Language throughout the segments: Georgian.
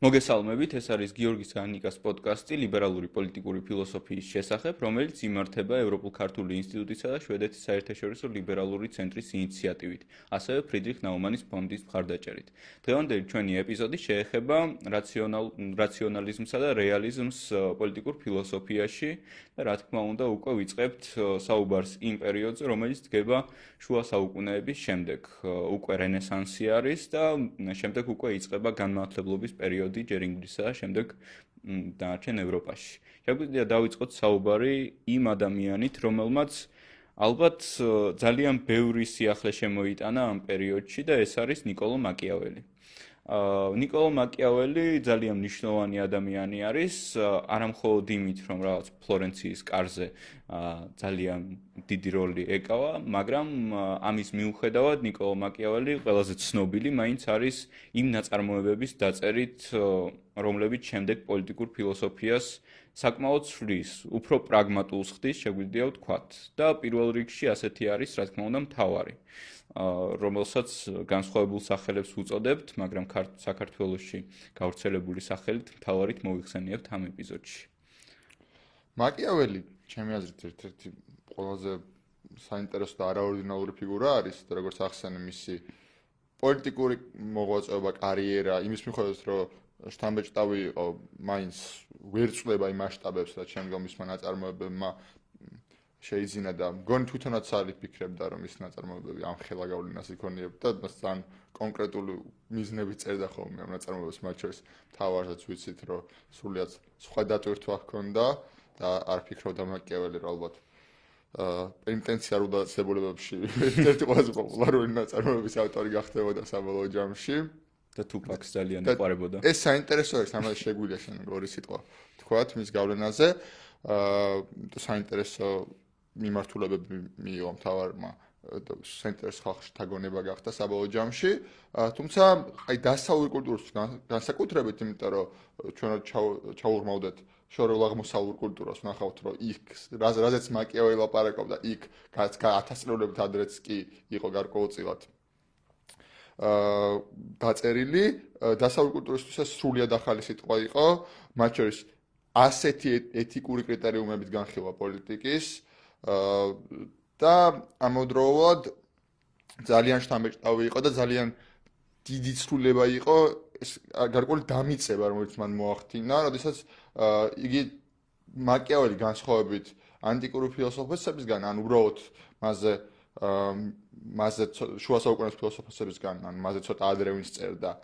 მოგესალმებით, ეს არის გიორგის ანიკას პოდკასტი ლიბერალური პოლიტიკური ფილოსოფიის შესახებ, რომელიც იმართება ევროპულ ქართული ინსტიტუტისა და შვედეთის საერთაშორისო ლიბერალური ცენტრის ინიციატივით, ასევე ფრიდრიხ ნაუმანის ფონდის მხარდაჭერით. დღევანდელი ჩვენი ეპიზოდი შეეხება რაციონალ რაციონალიზმსა და რეალიზმს პოლიტიკურ ფილოსოფიაში და რა თქმა უნდა, უკვე ვიწყებთ საუბარს იმ პერიოდზე, რომელიც დგება შუა საუკუნეების შემდეგ. უკვე რენესანსი არის და შემდეგ უკვე იწყება განმავლობის პერიოდი გადავდი ჯერ ინგლისსა, შემდეგ დანარჩენ ევროპაში. შეგვიძლია დავიწყოთ საუბარი იმ ადამიანით, რომელმაც ალბათ ძალიან ბევრი სიახლე შემოიტანა ამ პერიოდში და ეს არის نيكოლო მაკიაველი. ნიკოლო მაკიაველი ძალიან მნიშვნელოვანი ადამიანი არის, არა მხოლოდ იმით, რომ რაღაც ფლორენციის კარზე ძალიან დიდი როლი ეკავა, მაგრამ ამის მიუხედავად ნიკოლო მაკიაველი ყველაზე ცნობილი მაინც არის იმ ნაწარმოებების დაწერით, რომლებიც შემდეგ პოლიტიკურ ფილოსოფიას საკმაოდ ცვლის, უფრო პრაგმატულს ხდის, შეგვიძლია ვთქვათ. და პირველ რიგში ასეთი არის, რა თქმა უნდა, მთავარი. აა რომელსაც განსხვავებულ სახელებს უწოდებთ, მაგრამ საქართველოსში გავრცელებული სახელით თავარით მოიხსენიებთ ამ ეპიზოდში. მაკიაველი, ჩემი აზრით, ერთ-ერთი ყველაზე საინტერესო და არაორდინალური ფიგურა არის, და როგორც ახსენე მისი პოლიტიკური მოღვაწეობა, კარიერა, იმის მიხედვით, რომ შთამბეჭდავი იყო, მაინც ვერ წლება იმ მასშტაბებს, რაც შემდგომ მისმა ნაწარმოებებმა შეიძინა და მგონი თვითონაც არის ფიქრებდა რომ ის ნაწარმოებები ამ ხელა გავლენას იქონიებდა და ძალიან კონკრეტული მიზნები წერდა ხოლმე ამ ნაწარმოებებს მათ შორის თავარსაც ვიცით რომ სულიად სხვა დატვირთვა ჰქონდა და არ ფიქრობდა მაკიაველი რა ალბათ აა პენტენციარულ დაწესებულებებში ერთ-ერთი ყველაზე პოპულარული ნაწარმოებების ავტორი გახდებოდა საბოლოო ჯამში. და თუპაკს ძალიან ეყარებოდა. ეს საინტერესო არის ამას შეგვიძლია შენ ორი სიტყვა თქვათ მის გავლენაზე. აა საინტერესო მიმართულებები მიიღო მთავარმა და ცენტრის ხალხში თაგონება გახდა საბოლოო ჯამში. თუმცა აი დასავლური კულტურის განსაკუთრებით, იმიტომ რომ ჩვენ ჩაურმავდეთ შორეულ აღმოსავლურ კულტურას, ნახავთ რომ იქ რაზეც მაკიაველი ლაპარაკობდა, იქ 1000 წლებით ადრეც კი იყო გარკვეულწილად აა დაწერილი დასავლური კულტურისთვის სრულიად ახალი სიტყვა იყო, მათ შორის ასეთი ეთიკური კრიტერიუმებით განხილვა პოლიტიკის, აა და ამავდროულად ძალიან შთამბეჭდავი იყო და ძალიან დიდი ცვლილება იყო ეს გარკვეული დამიწება რომელიც მან მოახდინა, როდესაც იგი მაკიაველი განსხვავებით ანტიკური ფილოსოფოსებისგან, ან უბრალოდ მასზე მასზე შუა საუკუნეების ფილოსოფოსებისგან, ან მასზე ცოტა ადრე ვინც წერდა,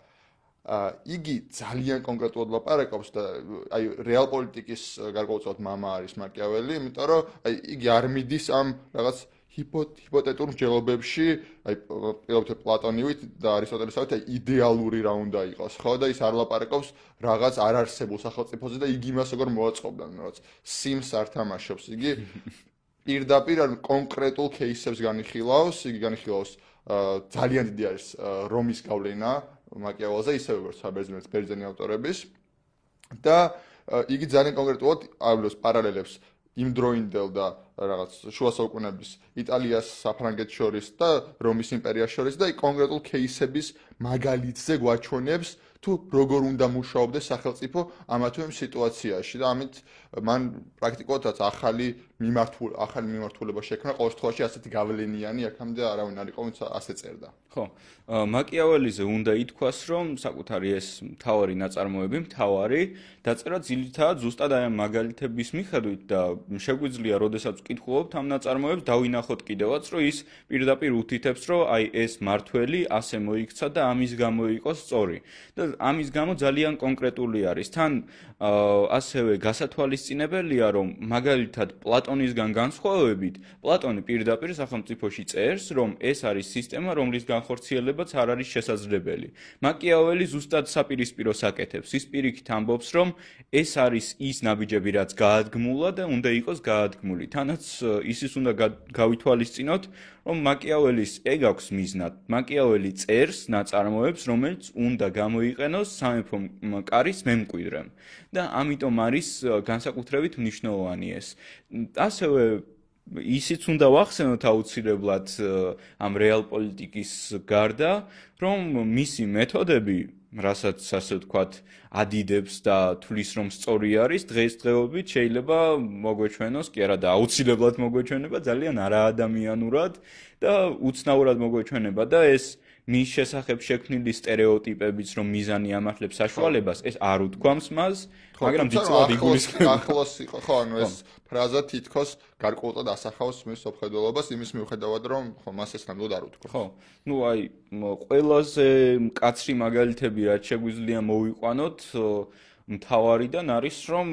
იგი ძალიან კონკრეტულად ლაპარაკობს და აი რეალ პოლიტიკის გარკვეულწილად мама არის მაკიაველი, იმიტომ რომ აი იგი არ მიდის ამ რაღაც ჰიპოთეტურ მსჯელობებში, აი პირობთ პლატონივით და არისტოტელესავით აი იდეალური რა უნდა იყოს, ხო? და ის არ ლაპარაკობს რაღაც არარსებულ სახელმწიფოზე და იგი მას როგორ მოაწყობდა, რაღაც სიმს არ თამაშობს, იგი პირდაპირ ან კონკრეტულ кейსებს განიხილავს, იგი განიხილავს ძალიან დიდი არის რომის გავლენა მაკიაველზე, ისე როგორც საბერძნეთის ბერძენი ავტორების. და იგი ძალიან კონკრეტულად ავლებს პარალელებს იმ დროინდელ და რაღაც შუა საუკუნეების იტალიას საფრანგეთს შორის და რომის იმპერიას შორის და კონკრეტულ кейსების მაგალითზე გვაჩვენებს თუ როგორ უნდა მუშაობდეს სახელმწიფო ამა თუ იმ სიტუაციაში. და ამით მან პრაქტიკულადაც ახალი მიმართულ ახალი მიმართულება შექმნა ყოველ შემთხვევაში ასეთი გავლენიანი აქამდე არავინ არ იყო ვინც ასე წერდა. ხო მაკიაველიზე უნდა ითქვას რომ საკუთარი ეს მთავარი ნაწარმოები მთავარი დაწერა ძილითად ზუსტად აი მაგალითების მიხედვით და შეგვიძლია როდესაც ვკითხულობთ ამ ნაწარმოებებს დავინახოთ კიდევაც რომ ის პირდაპირ უთითებს რომ აი ეს მართველი ასე მოიქცა და ამის გამო იყო სწორი. და ამის გამო ძალიან კონკრეტული არის. თან ასევე გასათვალისწინებელია რომ მაგალითად პლატონისგან განსხვავებით პლატონი პირდაპირ სახელმწიფოში წერს რომ ეს არის სისტემა რომლის განხორციელებაც არ არის შესაძლებელი. მაკიაველი ზუსტად საპირისპიროს აკეთებს ის პირიქით ამბობს რომ ეს არის ის ნაბიჯები რაც გაადგმულა და უნდა იყოს გაადგმული. თანაც ისიც უნდა გავითვალისწინოთ რომ მაკიაველის ეგ აქვს მიზნად. მაკიაველი წერს ნაწარმოებს, რომელიც უნდა გამოიყენოს სამეფო კარის მემკვიდრემ. და ამიტომ არის განსაკუთრებით მნიშვნელოვანი ეს. ასევე ისიც უნდა ვახსენოთ აუცილებლად ამ რეალ პოლიტიკის გარდა, რომ მისი მეთოდები რასაც ასე ვთქვათ, ადიდებს და თulis რომ სწორი არის, დღესდღეობით შეიძლება მოგვეჩვენოს, კი არა და აუცილებლად მოგვეჩვენება ძალიან არაადამიანურად და უცნაურად მოგვეჩვენება და ეს მის შესახებ შექმნილი стереოტიპებიც რომ მიზანი ამართლებს საშუალებას, ეს არ უთქვამს მას, მაგრამ ძიცლად იგულისხმება. ახლოს იყო, ხო, ანუ ეს ფრაზა თითქოს გარკვეულწოდ ასახავს მის სოფხედელობას იმის მიუხედავად, რომ ხო მას ეს ნამდვილად არ უთქვამს. ხო. ну აი ყველაზე მკაცრი მაგალითები რაც შეგვიძლია მოვიყვანოთ მთავარიდან არის რომ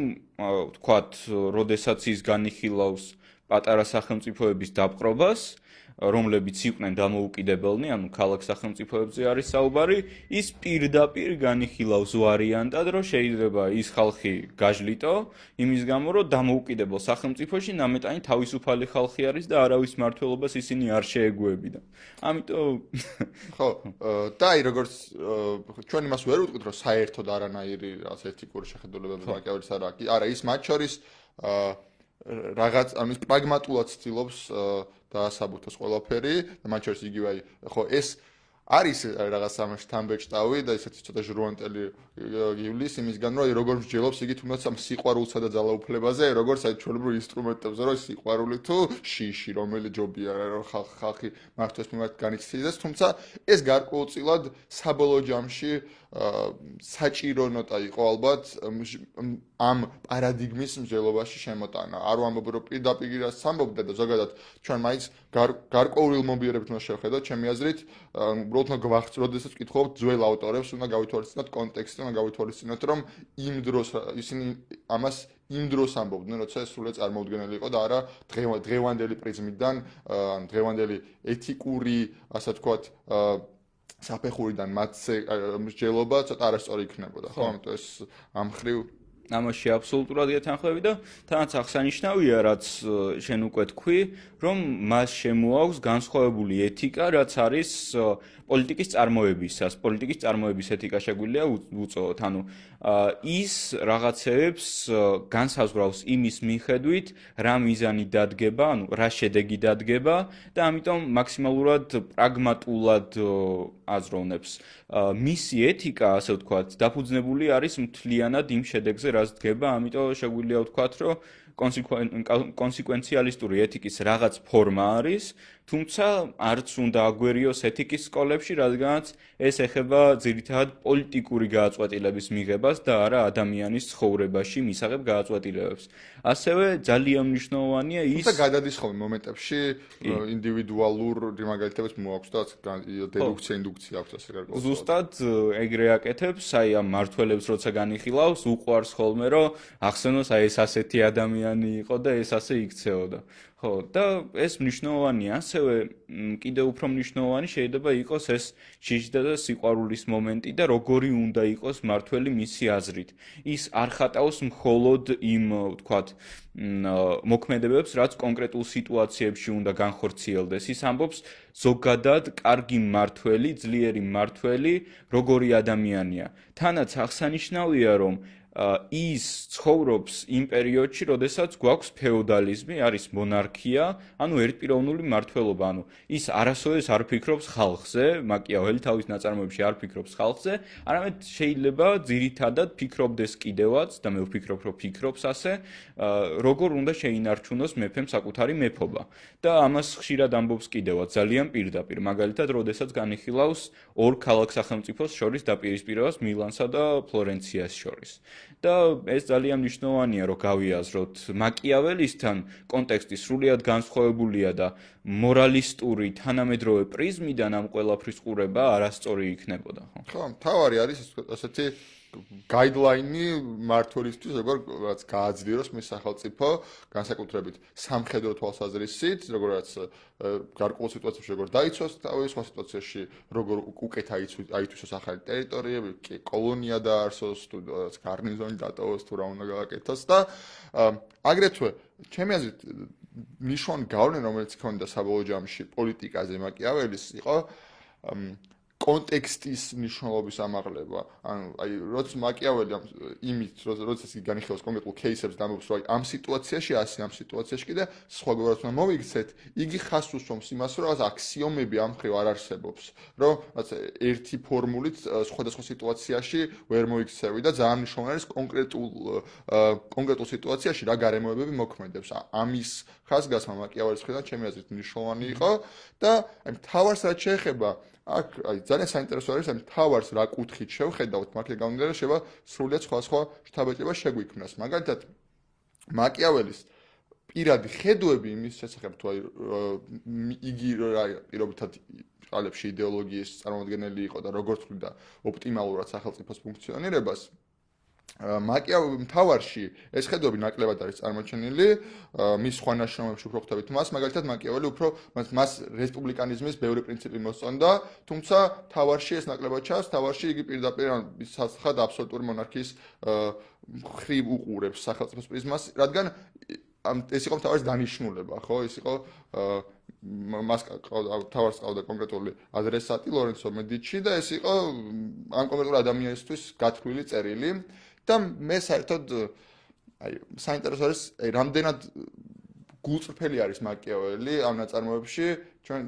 თქვათ, როდესაც ის განიხილავს პატარა სახელმწიფოების დაპყრობას, რომლებიც იყვნენ დამოუკიდებელნი, ანუ ქალაქ სახელმწიფოებზე არის საუბარი, ის პირდაპირ განიხილავს ვარიანტად, რომ შეიძლება ის ხალხი გაჟლიტო, იმის გამო, რომ დამოუკიდებელ სახელმწიფოში ნამეტანი თავისუფალი ხალხი არის და არავის მართლობას ისინი არ შეეგუებინა. ამიტომ ხო, და აი როგორც ჩვენ იმას ვერ ვიტყვით, რომ საერთოდ არანაირი რაღაც ეთიკური შეხედულებები მაგავის არა, არა ის მათ შორის აა რაღაც ამის პრაგმატულად ცდილობს დაასაბუთოს ყველაფერი. და მათ შორის იგივე აი ხო ეს არის რაღაც ამაში თამბეჭდავი და ესეთი ცოტა ჟრუანტელი გივლის იმისგან რომ როგორ მსჯელობს იგი თუნდაც ამ სიყვარულსა და ძალაუფლებაზე როგორც აი ჩვეულებრივ ინსტრუმენტებზე რომ სიყვარული თუ შიში რომელი ჯობია რომ ხალხი მართოს მიმართ განიცდიდეს თუმცა ეს გარკვეულწილად საბოლოო ჯამში საჭირო ნოტა იყო ალბათ ამ პარადიგმის მსჯელობაში შემოტანა. არ ვამბობ რომ პირდაპირ რას სამბობდა და ზოგადად ჩვენ მაინც გარკვეული მომბიერებით უნდა შევხედოთ, ჩემი აზრით, უბრალოდ გვახცროთ, როდესაც ვკითხავთ ძველ ავტორებს, უნდა გავითვალისწინოთ კონტექსტი, უნდა გავითვალისწინოთ, რომ იმ დროს ისინი ამას იმ დროს ამბობდნენ, როცა ეს სრულად წარმოუდგენელი იყო და არა დღევანდელი პრიზმიდან, ან დღევანდელი ეთიკური, ასე ვთქვათ, საფეხურიდან მათზე მსჯელობა ცოტა არასწორი იქნებოდა, ხო? ამიტომ ეს ამ ხრივ ამაში აბსოლუტურად გეთანხმები და თანაც აღსანიშნავია, რაც შენ უკვე თქვი, რომ მას შემოაქვს განსხვავებული ეთიკა, რაც არის პოლიტიკის წარმოებისას, პოლიტიკის წარმოების ეთიკა შეგვიძლია უწოდოთ. ანუ ის რაღაცებს განსაზღვრავს იმის მიხედვით, რა მიზანი დადგება, ანუ რა შედეგი დადგება და ამიტომ მაქსიმალურად პრაგმატულად აზროვნებს. მისი ეთიკა, ასე ვთქვათ, დაფუძნებული არის მთლიანად იმ შედეგზე, რაც დგება, ამიტომ შეგვიძლია ვთქვათ, რომ კონსეკვენციალისტური ეთიკის რაღაც ფორმა არის, თუმცა არც უნდა აგვერიოს ეთიკის სკოლებში, რადგანაც ეს ეხება ძირითადად პოლიტიკური გააწყვეტილების მიღებას და არა ადამიანის ცხოვრებაში მისაღებ გააწყვეტილებებს. ასევე ძალიან მნიშვნელოვანია ის თუმცა გადადის ხოლმე მომენტებში ინდივიდუალურ მაგალითებს მოაქვს და დედუქცია ინდუქცია აქვს ასე გარკვეულ. ზუსტად ეგრე აკეთებს, აი ამ მართველებს როცა განიხილავს, უყვარს ხოლმე რომ ახსენოს აი ეს ასეთი ადამიანი იყო და ეს ასე იქცეოდა. ხო და ეს მნიშვნელოვანია ასევე კიდე უფრო მნიშვნელოვანი შეიძლება იყოს ეს შიშდა და სიყვარულის მომენტი და როგორი უნდა იყოს მართველი მისი აზრით. ის არ ხატავს მხოლოდ იმ ვთქვათ მოქმედებებს რაც კონკრეტულ სიტუაციებში უნდა განხორციელდეს. ის ამბობს ზოგადად კარგი მართველი ძლიერი მართველი როგორი ადამიანია. თანაც აღსანიშნავია რომ ის ცხოვრობს იმ პერიოდში, როდესაც გვაქვს ფეოდალიზმი, არის მონარქია, ანუ ერთპიროვნული მმართველობა, ანუ ის არასოდეს არ ფიქრობს ხალხზე, მაკიაველი თავის ნაწარმოებში არ ფიქრობს ხალხზე, არამედ შეიძლება ძირითადად ფიქრობდეს კიდევაც და მე ვფიქრობ, რომ ფიქრობს ასე, როგორ უნდა შეინარჩუნოს მეფემ საკუთარი მეფობა. და ამას ხშირად ამბობს კიდევაც ძალიან პირდაპირ, მაგალითად, როდესაც განიხილავს ორ ქალაქ სახელმწიფოს შორის დაპირისპირებას მილანსა და ფლორენციას შორის. და ეს ძალიან მნიშვნელოვანია რომ გავიაზროთ მაკიაველისთან. კონტექსტი სრულიად განსხვავებულია და მორალისტური თანამედროვე პრიზმიდან ამ ყველაფრის ყურება არასწორი იქნებოდა ხო? ხო თავარი არის ასეთი გაიდლაინი მართლისთვის როგორც გააძლიეროს მის სახელმწიფო განსაკუთრებით სამხედრო თვალსაზრისით როგორც გარკვეულ სიტუაციებში როგორ დაიცვას თავის სხვა სიტუაციაში როგორ უკეთ აითვისოს ახალი ტერიტორიები კი კოლონია დაარსოს თუ გარნიზონი დატოვოს თუ რა უნდა გააკეთოს და აგრეთვე ჩემი აზრით ნიშონ გავლენ რომელიც ქონდა საბოლოო ჯამში პოლიტიკაზე მაკიაველის იყო კონტექსტის მნიშვნელობის ამაღლება. ანუ აი როც მაკიაველი ამ იმით, როცა ის განიხილავს კონკრეტულ кейსებს დამბობს, რომ აი ამ სიტუაციაში, ასე ამ სიტუაციაში კიდე სხვაგვარად უნდა მოვიქცეთ, იგი ხას უსვამს იმას, რომ რაღაც აქსიომები ამ ხრივ არ არსებობს, რომ რაღაც ერთი ფორმულით სხვადასხვა სიტუაციაში ვერ მოიქცევი და ძალიან მნიშვნელოვანი არის კონკრეტულ კონკრეტულ სიტუაციაში რა გარემოებები მოქმედებს. ამის ხაზგასმა მაკიაველის ხრიდან ჩემი აზრით მნიშვნელოვანი იყო და აი მთავარს რაც შეეხება აქ აი ძალიან საინტერესო არის აი თავარს რა კუთხით შევხედავთ მართლა გამომდინარე შევა სრულიად სხვა სხვა შთაბეჭდება შეგვიქმნას. მაგალითად მაკიაველის პირადი ხედვები იმის შესახებ თუ აი იგი რა პირობითად ყალებში იდეოლოგიის წარმოადგენელი იყო და როგორ თვლიდა ოპტიმალურად სახელმწიფოს ფუნქციონირებას მაკიავი მთავარში ეს ხედვები ნაკლებად არის წარმოჩენილი მის სხვა ნაშრომებში უფრო ხვდებით მას მაგალითად მაკიაველი უფრო მას რესპუბლიკანიზმის ბევრი პრინციპი მოსწონდა თუმცა მთავარში ეს ნაკლებად ჩანს მთავარში იგი პირდაპირ საცხად აბსოლუტური მონარქიის ხრივ უყურებს სახელმწიფოს პრიზმას რადგან ამ ეს იყო მთავარის დანიშნულება ხო? ეს იყო მას თავარს ყავდა კონკრეტული ადრესატი ლორენცო მედიჩი და ეს იყო ამ კონკრეტულ ადამიანისთვის გათვლილი წერილი და მე საერთოდ აი საინტერესო არის აი რამდენად გულწრფელი არის მაკიაველი ამ ნაწარმოებში. ჩვენ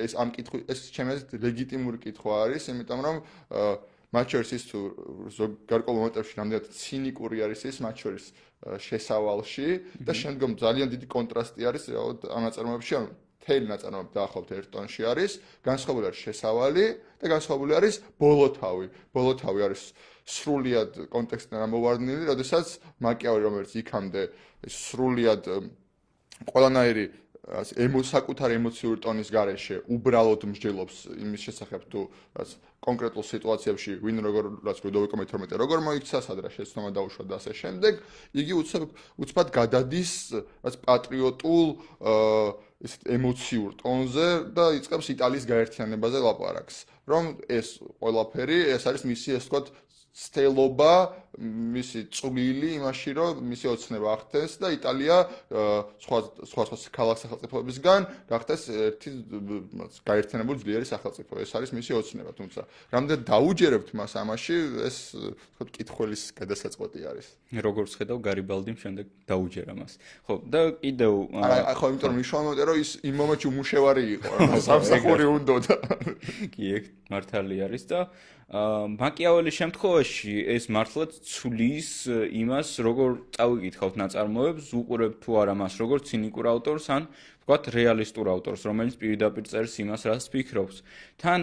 ეს ამ კითხვი ეს ჩემი აზრით ლეგიტიმური კითხვა არის იმიტომ რომ მათ შორის ის თუ გარკვეულ მომენტებში რამდენად ცინიკური არის ეს მათ შორის შესავალში და შემდგომ ძალიან დიდი კონტრასტი არის ამ ნაწარმოებში ანუ თელი ნაწარმოები დაახლოებით ერთ ტონში არის განსხვავებული არის შესავალი და განსხვავებული არის ბოლოთავი. ბოლოთავი არის სრულად კონტექსტიდან ამოვარდნილი, როდესაც მაკიავი რომელიც იქამდე სრულად ყველანაირი ემოცაკუთარ ემოციური ტონის გარეშე უბრალოდ მსჯელობს იმის შესახებ თუ რაც კონკრეტულ სიტუაციებში ვინ როგორ რაც ლუდოვიკო მე-12 როგორ მოიქცა სადრა შეცდომა დაუშვა და ასე შემდეგ იგი უცებ უცბად გადადის რაც პატრიოტულ ეს ემოციურ ტონზე და იწყებს იტალიის გაერთიანებაზე ლაპარაკს რომ ეს ყველაფერი ეს არის მისი ეს თქო სტელობა მისი წვლილი იმაში რომ მისი ოცნება ახდენს და იტალია სხვა სხვა სხვა ქალაქ სახელმწიფოებისგან გახდეს ერთი გაერთიანებული ძლიერი სახელმწიფო. ეს არის მისი ოცნება თუმცა. რამდენ დაუჯერებთ მას ამაში ეს თქო კითხველის გადასაწყვეტი არის. როგორც ხედავ გარიბალდიმ შემდეგ დაუჯერა მას. ხო და კიდევ არა ხო იმიტომ რომ მნიშვნელოვანია რომ ის იმ მომენტში უმუშევარი იყო სამსახური უნდა და კი ეგ მართალი არის და მაკიაველის შემთხვევაში ეს მართლაც ცulis იმას როგორ წავიკითხავთ ნაწარმოებს უყურებ თუ არა მას როგორ ცინიკურ ავტორს ან ვთქვათ რეალისტურ ავტორს, რომელიც პირდაპირ წერს იმას, რაც ფიქრობს. თან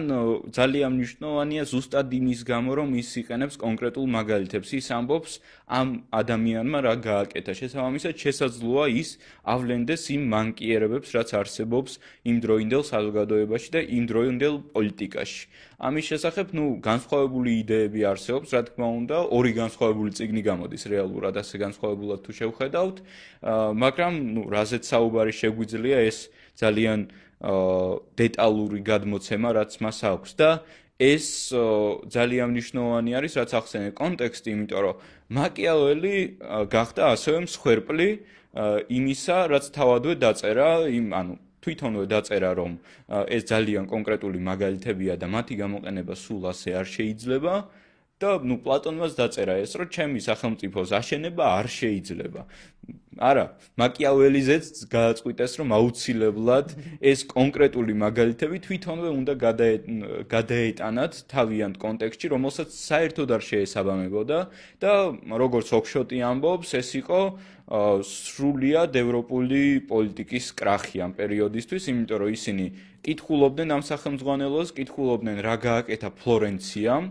ძალიან მნიშვნელოვანია ზუსტად იმის გამო, რომ ის იყენებს კონკრეტულ მაგალითებს. ის ამბობს ამ ადამიანმა რა გააკეთა. შესაბამისად, შესაძლოა ის ავლენდეს იმ მანკიერებებს, რაც არსებობს იმ დროინდელ საზოგადოებაში და იმ დროინდელ პოლიტიკაში. ამის შესახებ, ну, განსხვავებული იდეები არსებობს, რა თქმა უნდა, ორი განსხვავებული ციგნი გამოდის რეალურად, ასე განსხვავებულად თუ შევხედავთ, მაგრამ, ну, რაზეც საუბარი შეგვიძლია შეგვიძლია ეს ძალიან დეტალური გადმოცემა, რაც მას აქვს და ეს ძალიან მნიშვნელოვანი არის, რაც ახსენე კონტექსტი, იმიტომ რომ მაკიაველი გახდა ასევე მსხვერპლი იმისა, რაც თავადვე დაწერა იმ, ანუ თვითონვე დაწერა, რომ ეს ძალიან კონკრეტული მაგალითებია და მათი გამოყენება სულ ასე არ შეიძლება. და ნუ პლატონმაც დაწერა ეს, რომ ჩემი სახელმწიფოს აშენება არ შეიძლება. არა, მაკიაველიზეც გააწყვიტეს, რომ აუცილებლად ეს კონკრეტული მაგალითები თვითონვე უნდა გადაეტანათ თავიანთ კონტექსტში, რომელსაც საერთოდ არ შეესაბამებოდა და როგორც ოქშოტი ამბობს, ეს იყო სრულიად ევროპული პოლიტიკის კრახი ამ პერიოდისთვის, იმიტომ რომ ისინი კითხულობდნენ ამ სახელმძღვანელოს, კითხულობდნენ რა გააკეთა ფლორენციამ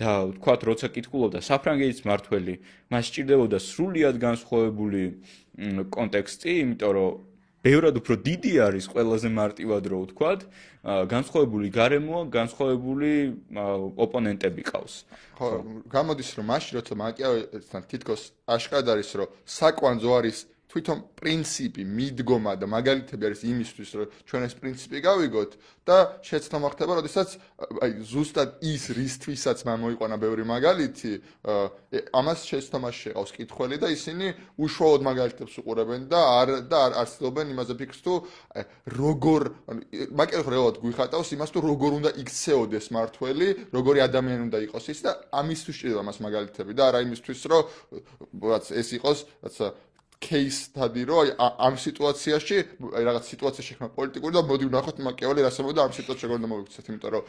და თქვათ როცა კითხულობდა საფრანგეთის მართველი მას სჭირდებოდა სრულიად განსხვავებული კონტექსტი იმიტომ რომ ბევრად უფრო დიდი არის ყველაზე მარტივად რო ვთქვათ განსხვავებული გარემოა განსხვავებული ოპონენტები ყავს. ხო გამოდის რომ მაშინ როცა მაკიავესთან თითქოს აშკარად არის რომ საკვანძო არის თვითონ პრინციპი, მიდგომა და მაგალითები არის იმისთვის, რომ ჩვენ ეს პრინციპი გავიგოთ და შეცდომა ხდება, როდესაც აი ზუსტად ის რისთვისაც მოიყვანა ბევრი მაგალითი, ამას შეცდომა შეყავს კითხველი და ისინი უშუალოდ მაგალითებს უყურებენ და არ და არ არსებობენ იმაზე ფიქრს თუ როგორ მაგალითად რეალურად გვიხატავს იმას თუ როგორ უნდა იქცეოდეს მართველი, როგორი ადამიანი უნდა იყოს ის და ამისთვის შეიძლება მას მაგალითები და არა იმისთვის, რომ რაც ეს იყოს, რაცა кейс თადი რომ აი ამ სიტუაციაში აი რაღაც სიტუაცია შექმნა პოლიტიკური და მოდი ვნახოთ მაკეველი რა სამოდა ამ სიტუაციაში როგორ დამოვიქცეთ იმიტომ რომ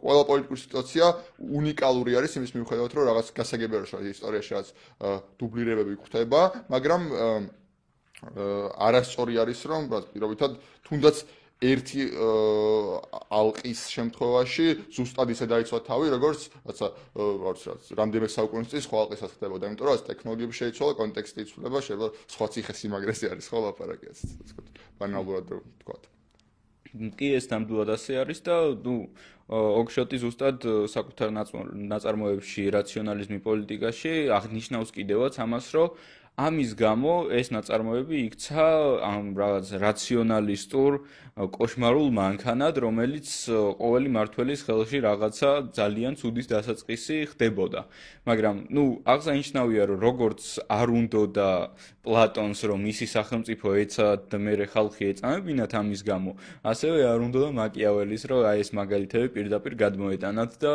ყველა პოლიტიკური სიტუაცია უნიკალური არის იმის მიუხედავად რომ რაღაც გასაგებია რომ ისტორიაში რაღაც დუბლირებები გვხვდება მაგრამ არასწორი არის რომ პირობითად თუნდაც ერთი ალყის შემთხვევაში ზუსტად ისე დაიცვა თავი, როგორც რაცა როგორც რაც რამდენიმე საუკუნის წინ სხვა ალყისაც ხდებოდა, იმიტომ რომ ეს ტექნოლოგიები შეიცვალა, კონტექსტი იცვლება, შეიძლება სხვა ციხესიმაგრეზე არის ხო ლაპარაკი ასე თქო. ბანალურად თქვა. კი ეს ნამდვილად ასე არის და ნუ ოქშოტი ზუსტად საკუთარ ნაწარმოებში რაციონალიზმი პოლიტიკაში აღნიშნავს კიდევაც ამას, რომ ამის გამო ეს ნაწარმოები იქცა ამ რაღაც რაციონალისტურ კოშმარულ მანქანად, რომელიც ყოველი მართველის ხელში რაღაცა ძალიან ცუდის დასაწყისი ხდებოდა. მაგრამ, ნუ, აღსანიშნავია, რომ როგორც არ უნდოდა პლატონს, რომ მისი სახელმწიფო ეცად და მეორე ხალხი ეწამებინათ ამის გამო, ასევე არ უნდოდა მაკიაველის, რომ აი ეს მაგალითები პირდაპირ გადმოეტანათ და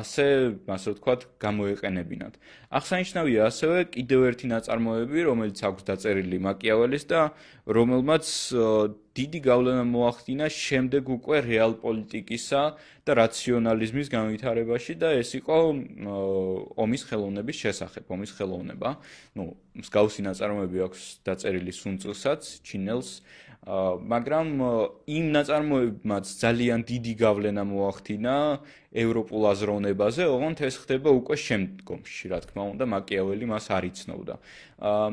ასე, ასე ვთქვათ, გამოეყენებინათ. აღსანიშნავია ასევე კიდევ ერთი ნაწარმოები, რომელიც აქვს დაწერილი მაკიაველის და რომელმაც დიდი გავლენა მოახდინა შემდეგ უკვე რეალ პოლიტიკისა და რაციონალიზმის განვითარებაში და ეს იყო ომის ხელოვნების შესახებ, ომის ხელოვნება. ნუ მსგავსი ნაწარმოები აქვს დაწერილი სუნწილსაც, ჩინელს, მაგრამ იმ ნაწარმოებმაც ძალიან დიდი გავლენა მოახდინა ევროპულ აზროვნებაზე, ოღონდ ეს ხდება უკვე შემდგომში, რა თქმა უნდა, მაკიაველი მას არ იცნობდა.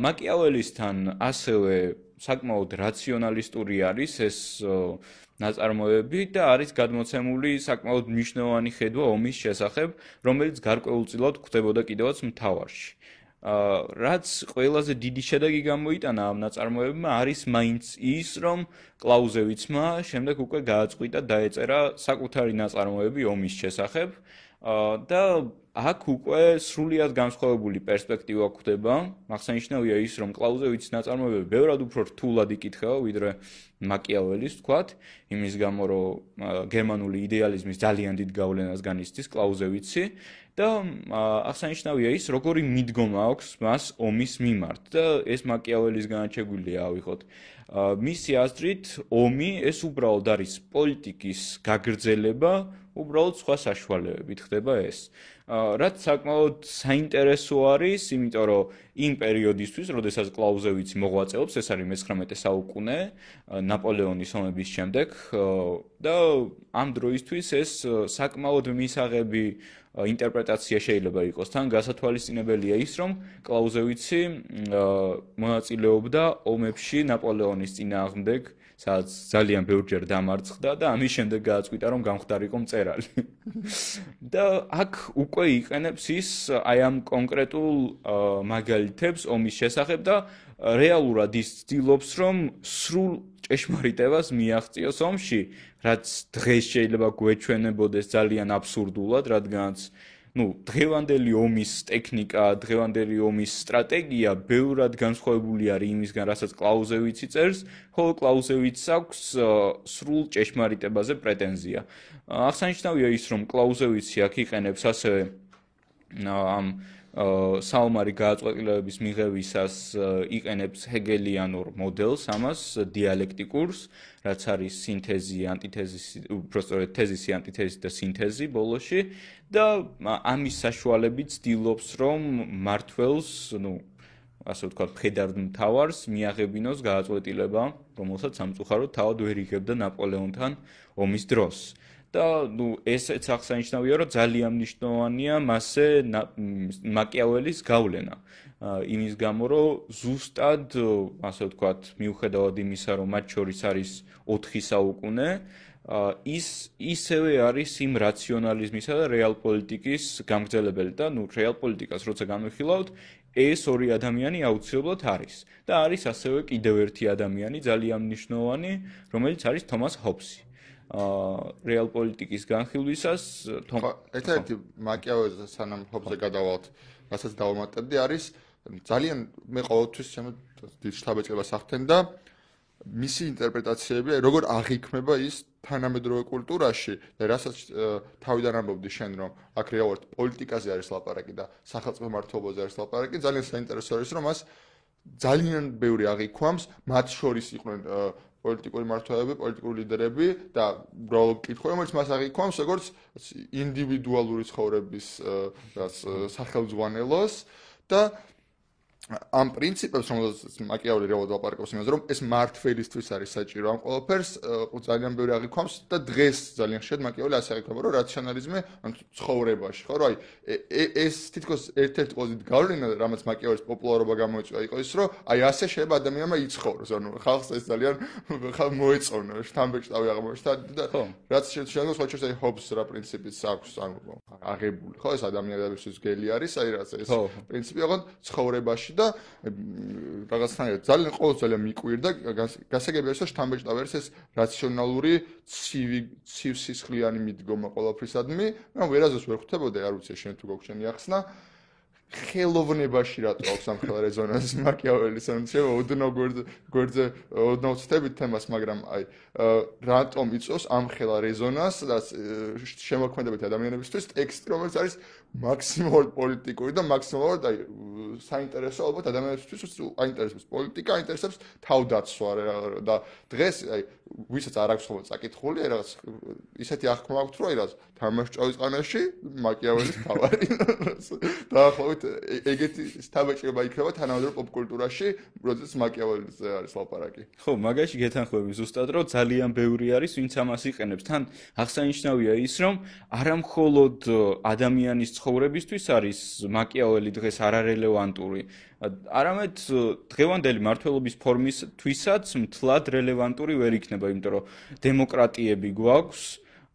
მაკიაველისთან ასევე საკმაოდ რაციონალისტური არის ეს ნაწარმოები და არის გადმოცემული საკმაოდ მნიშვნელოვანი ხედვა ომის შესახებ, რომელიც გარკვეულწილად ხდებოდა კიდევაც მთავარში. რაც ყველაზე დიდი შედეგი გამოიტანა ამ ნაწარმოებმა არის მაინც ის, რომ კლაუზევიცმა შემდეგ უკვე გააწყვიტა დაეწერა საკუთარი ნაწარმოები ომის შესახებ. და აქ უკვე სრულიად განსხვავებული პერსპექტივა გვხვდება. აღსანიშნავია ის, რომ კლაუზევიცის ნაწარმოებები ბევრად უფრო რთულად იკითხება, ვიდრე მაკიაველის, თქვათ, იმის გამო, რომ გერმანული იდეალიზმის ძალიან დიდ გავლენას განიცდის კლაუზევიცი და აღსანიშნავია ის, როგორი მიდგომა აქვს მას ომის მიმართ და ეს მაკიაველის განაჩეგვილია, ავიღოთ. მისი აზრით, ომი ეს უბრალოდ არის პოლიტიკის გაგრძელება, უბრალოდ სხვა საშუალებებით ხდება ეს. რაც საკმაოდ საინტერესო არის, იმიტომ რომ იმ პერიოდისთვის, როდესაც კლაუზევიცი მოღვაწეობს, ეს არის მე-19 საუკუნე, ნაპოლეონის ომების შემდეგ და ამ დროისთვის ეს საკმაოდ მისაღები ინტერპრეტაცია შეიძლება იყოს. თან გასათვალისწინებელია ის, რომ კლაუზევიცი მონაწილეობდა ომებში ნაპოლეონის წინააღმდეგ სადაც ძალიან ბევრჯერ დამარცხდა და ამის შემდეგ გააცვიტა რომ გამხდარიყო მწერალი. და აქ უკვე იყენებს ის აი ამ კონკრეტულ მაგალითებს ომის შესახებ და რეალურად ის ცდილობს რომ სრულ ჭეშმარიტებას მიაღწიოს ომში, რაც დღეს შეიძლება გვეჩვენებოდეს ძალიან აბსურდულად, რადგანაც ну, დღევანდელი ომის ტექნიკა, დღევანდელი ომის სტრატეგია ბევრად განსხვავებული არის იმისგან, რასაც კლაუზევიცი წერს, ხოლო კლაუზევიცს აქვს სრულ ჭეშმარიტებაზე პრეტენზია. აღსანიშნავია ის, რომ კლაუზევიცი აქ იყენებს ასევე ამ საომარი გააწყვეტილებების მიღებისას იყენებს ჰეგელიანურ მოდელს, ამას დიალექტიკურს, რაც არის სინთეზი, ანტითეზი, უბრალოდ თეზისი, ანტითეზი და სინთეზი ბოლოში და ამის საშუალებით ცდილობს, რომ მართველს, ну, ასე ვთქვათ, ფედარ მთავარს მიაღებინოს გააწყვეტილება, რომელსაც სამწუხაროდ თავად ვერ იღებდა ნაპოლეონთან ომის დროს. და ნუ ესეც აღსანიშნავია, რომ ძალიან მნიშვნელოვანია მასე მაკიაველის გავლენა. იმის გამო, რომ ზუსტად, ასე ვთქვათ, მიუხედავად იმისა, რომ მათ შორის არის 4 საუკუნე, ის ისევე არის იმ რაციონალიზმისა და რეალ პოლიტიკის გამგზელებელი და ნუ რეალ პოლიტიკას როცა განვიხილავთ ეს ორი ადამიანი აუცილებლად არის და არის ასევე კიდევ ერთი ადამიანი ძალიან მნიშვნელოვანი რომელიც არის თომას ჰობსი რეალ პოლიტიკის განხილვისას თომ ერთ-ერთი მაკიავეზე სანამ ჰობზე გადავალთ რასაც დავამატებდი არის ძალიან მე ყოველთვის ჩემო შტაბეჭებას ახდენ და მისი ინტერპრეტაციები როგორ აღიქმება ის თანამედროვე კულტურაში და რასაც თავიდან ამბობდი შენ რომ აქ რეალურად პოლიტიკაზე არის ლაპარაკი და სახელმწიფო მართლობაზე არის ლაპარაკი ძალიან საინტერესო არის რომ მას ძალიან ბევრი აღიქვამს მათ შორის იყვნენ პოლიტიკური მართლობები, პოლიტიკური ლიდერები და უბრალოდ კითხვა რომელიც მას აღიქვამს როგორც ინდივიდუალური ცხოვრების სახელმძღვანელოს და ამ პრინციპებს რომელსაც მაკიაველი რეალურად ვაპარაკობს იმაზე რომ ეს მართლისთვის არის საჭირო ამ ყველაფერს ძალიან ბევრი აღიქვამს და დღეს ძალიან ხშირად მაკიაველი ასე აღიქვება რომ რაციონალიზმი ცხოვრებაში ხო რომ აი ეს თითქოს ერთ-ერთი პოზიტ გავლენა რამაც მაკიაველის პოპულარობა გამოიწვია იყო ის რომ აი ასე შეიძლება ადამიანმა იცხოვროს ანუ ხალხს ეს ძალიან ხალ მოეწონა შთამბეჭდავი აღმოჩნდა და რაც შეიძლება სხვა შეიძლება აი ჰობს რა პრინციპიც აქვს ანუ აღებული ხო ეს ადამიანებისთვის გელი არის აი რაც ეს პრინციპი აღონ ცხოვრებაში და რაღაცნაირად ძალიან ყოველ ძალიან მიკვირდა გასაგებია რომ შთამბეჭდავ არის ეს რაციონალური ცივი ცივსისხლიანი მიდგომა ყოველფრისადმი მაგრამ ვერაზეს ვერ ხვდებოდა არ ვიცი შენ თუ გოგჩენი ახსნა. ხელოვნებაში რატო აქვს ამ ხელა რეზონანსი მაკიაველის ან შეიძლება ოდნავ გვერდზე ოდნავ ცდებით თემას მაგრამ აი რატომ იწოს ამ ხელა რეზონანსს და შემოქმედებითი ადამიანებისთვის ტექსტი რომელიც არის მაქსიმალურად პოლიტიკური და მაქსიმალურად აი საინტერესო ალბათ ადამიანებისთვის აინტერესებს პოლიტიკა აინტერესებს თავდაცვა და დღეს აი ვისაც არ აქვს ხოლმე წაკითხული აი რაღაც ისეთი აღქმა აქვს რომ აი რაღაც თამაშჭავის ყანაში მაკიაველის თავარი დაახლოებით ეგეთი სტაბეჭება იქნება თანამედროვე პოპკულტურაში როდესაც მაკიაველის არის ლაპარაკი. ხო მაგაში გეთანხმები ზუსტად რომ ძალიან ბევრი არის ვინც ამას იყენებს. თან აღსანიშნავია ის რომ არამხოლოდ ადამიანის ცხოვრებისთვის არის მაკიაველი დღეს არარელევანტური არამედ დღევანდელი მართლობის ფორმისთვისაც მთლად რელევანტური ვერ იქნება იმიტომ რომ დემოკრატიები გვაქვს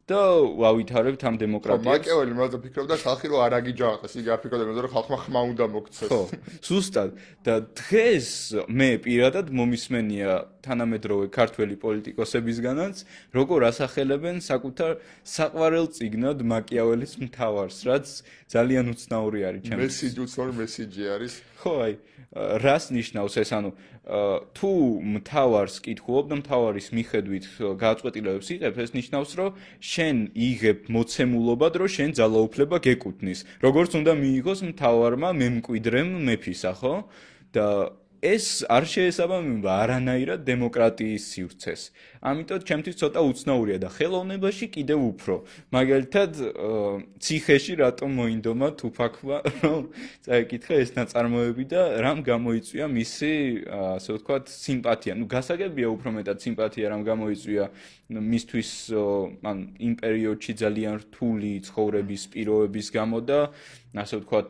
და ვავითარებთ ამ დემოკრატიას. მაკეველი მაგრამ ფიქრობდა ხალხი რომ არ აგიჯახეს, იგი არ ფიქრობდა რომ ხალხმა ხმა უნდა მოგცეს. ხო, ზუსტად. და დღეს მე პირადად მომისმენია თანამედროვე ქართველი პოლიტიკოსებისგანაც, როგორ ასახელებენ საკუთარ საყვარელ ციგნად მაკიაველის მთავარს, რაც ძალიან უცნაური არის ჩემთვის. მესიჯი უცნაური მესიჯი არის. ხო, აი, რას ნიშნავს ეს ანუ თუ მთავარს კითხულობ და მთავარის მიხედვით გააწყვეტილებებს იღებ ეს ნიშნავს რომ შენ იღებ მოცემულობად რომ შენ ძალაუფლება გეკუთნის როგორც უნდა მიიღოს მთავარმა მემკვიდრემ მეფისა ხო? და ეს არ შეესაბამება არანაირად დემოკრატიის სივრცეს. ამიტომ ჩემთვის ცოტა უცნაურია და ხელოვნებაში კიდევ უფრო. მაგალითად, ციხეში რატომ მოინდომა თუფაკმა, რომ წაიკითხა ეს ნაწარმოები და რამ გამოიწვია მისი, ასე ვთქვათ, სიმპათია. ნუ გასაგებია უფრო მეტად სიმპათია რამ გამოიწვია მისთვის, ან იმ პერიოდში ძალიან რთული ცხოვრების პირობების გამო და ასე ვთქვათ,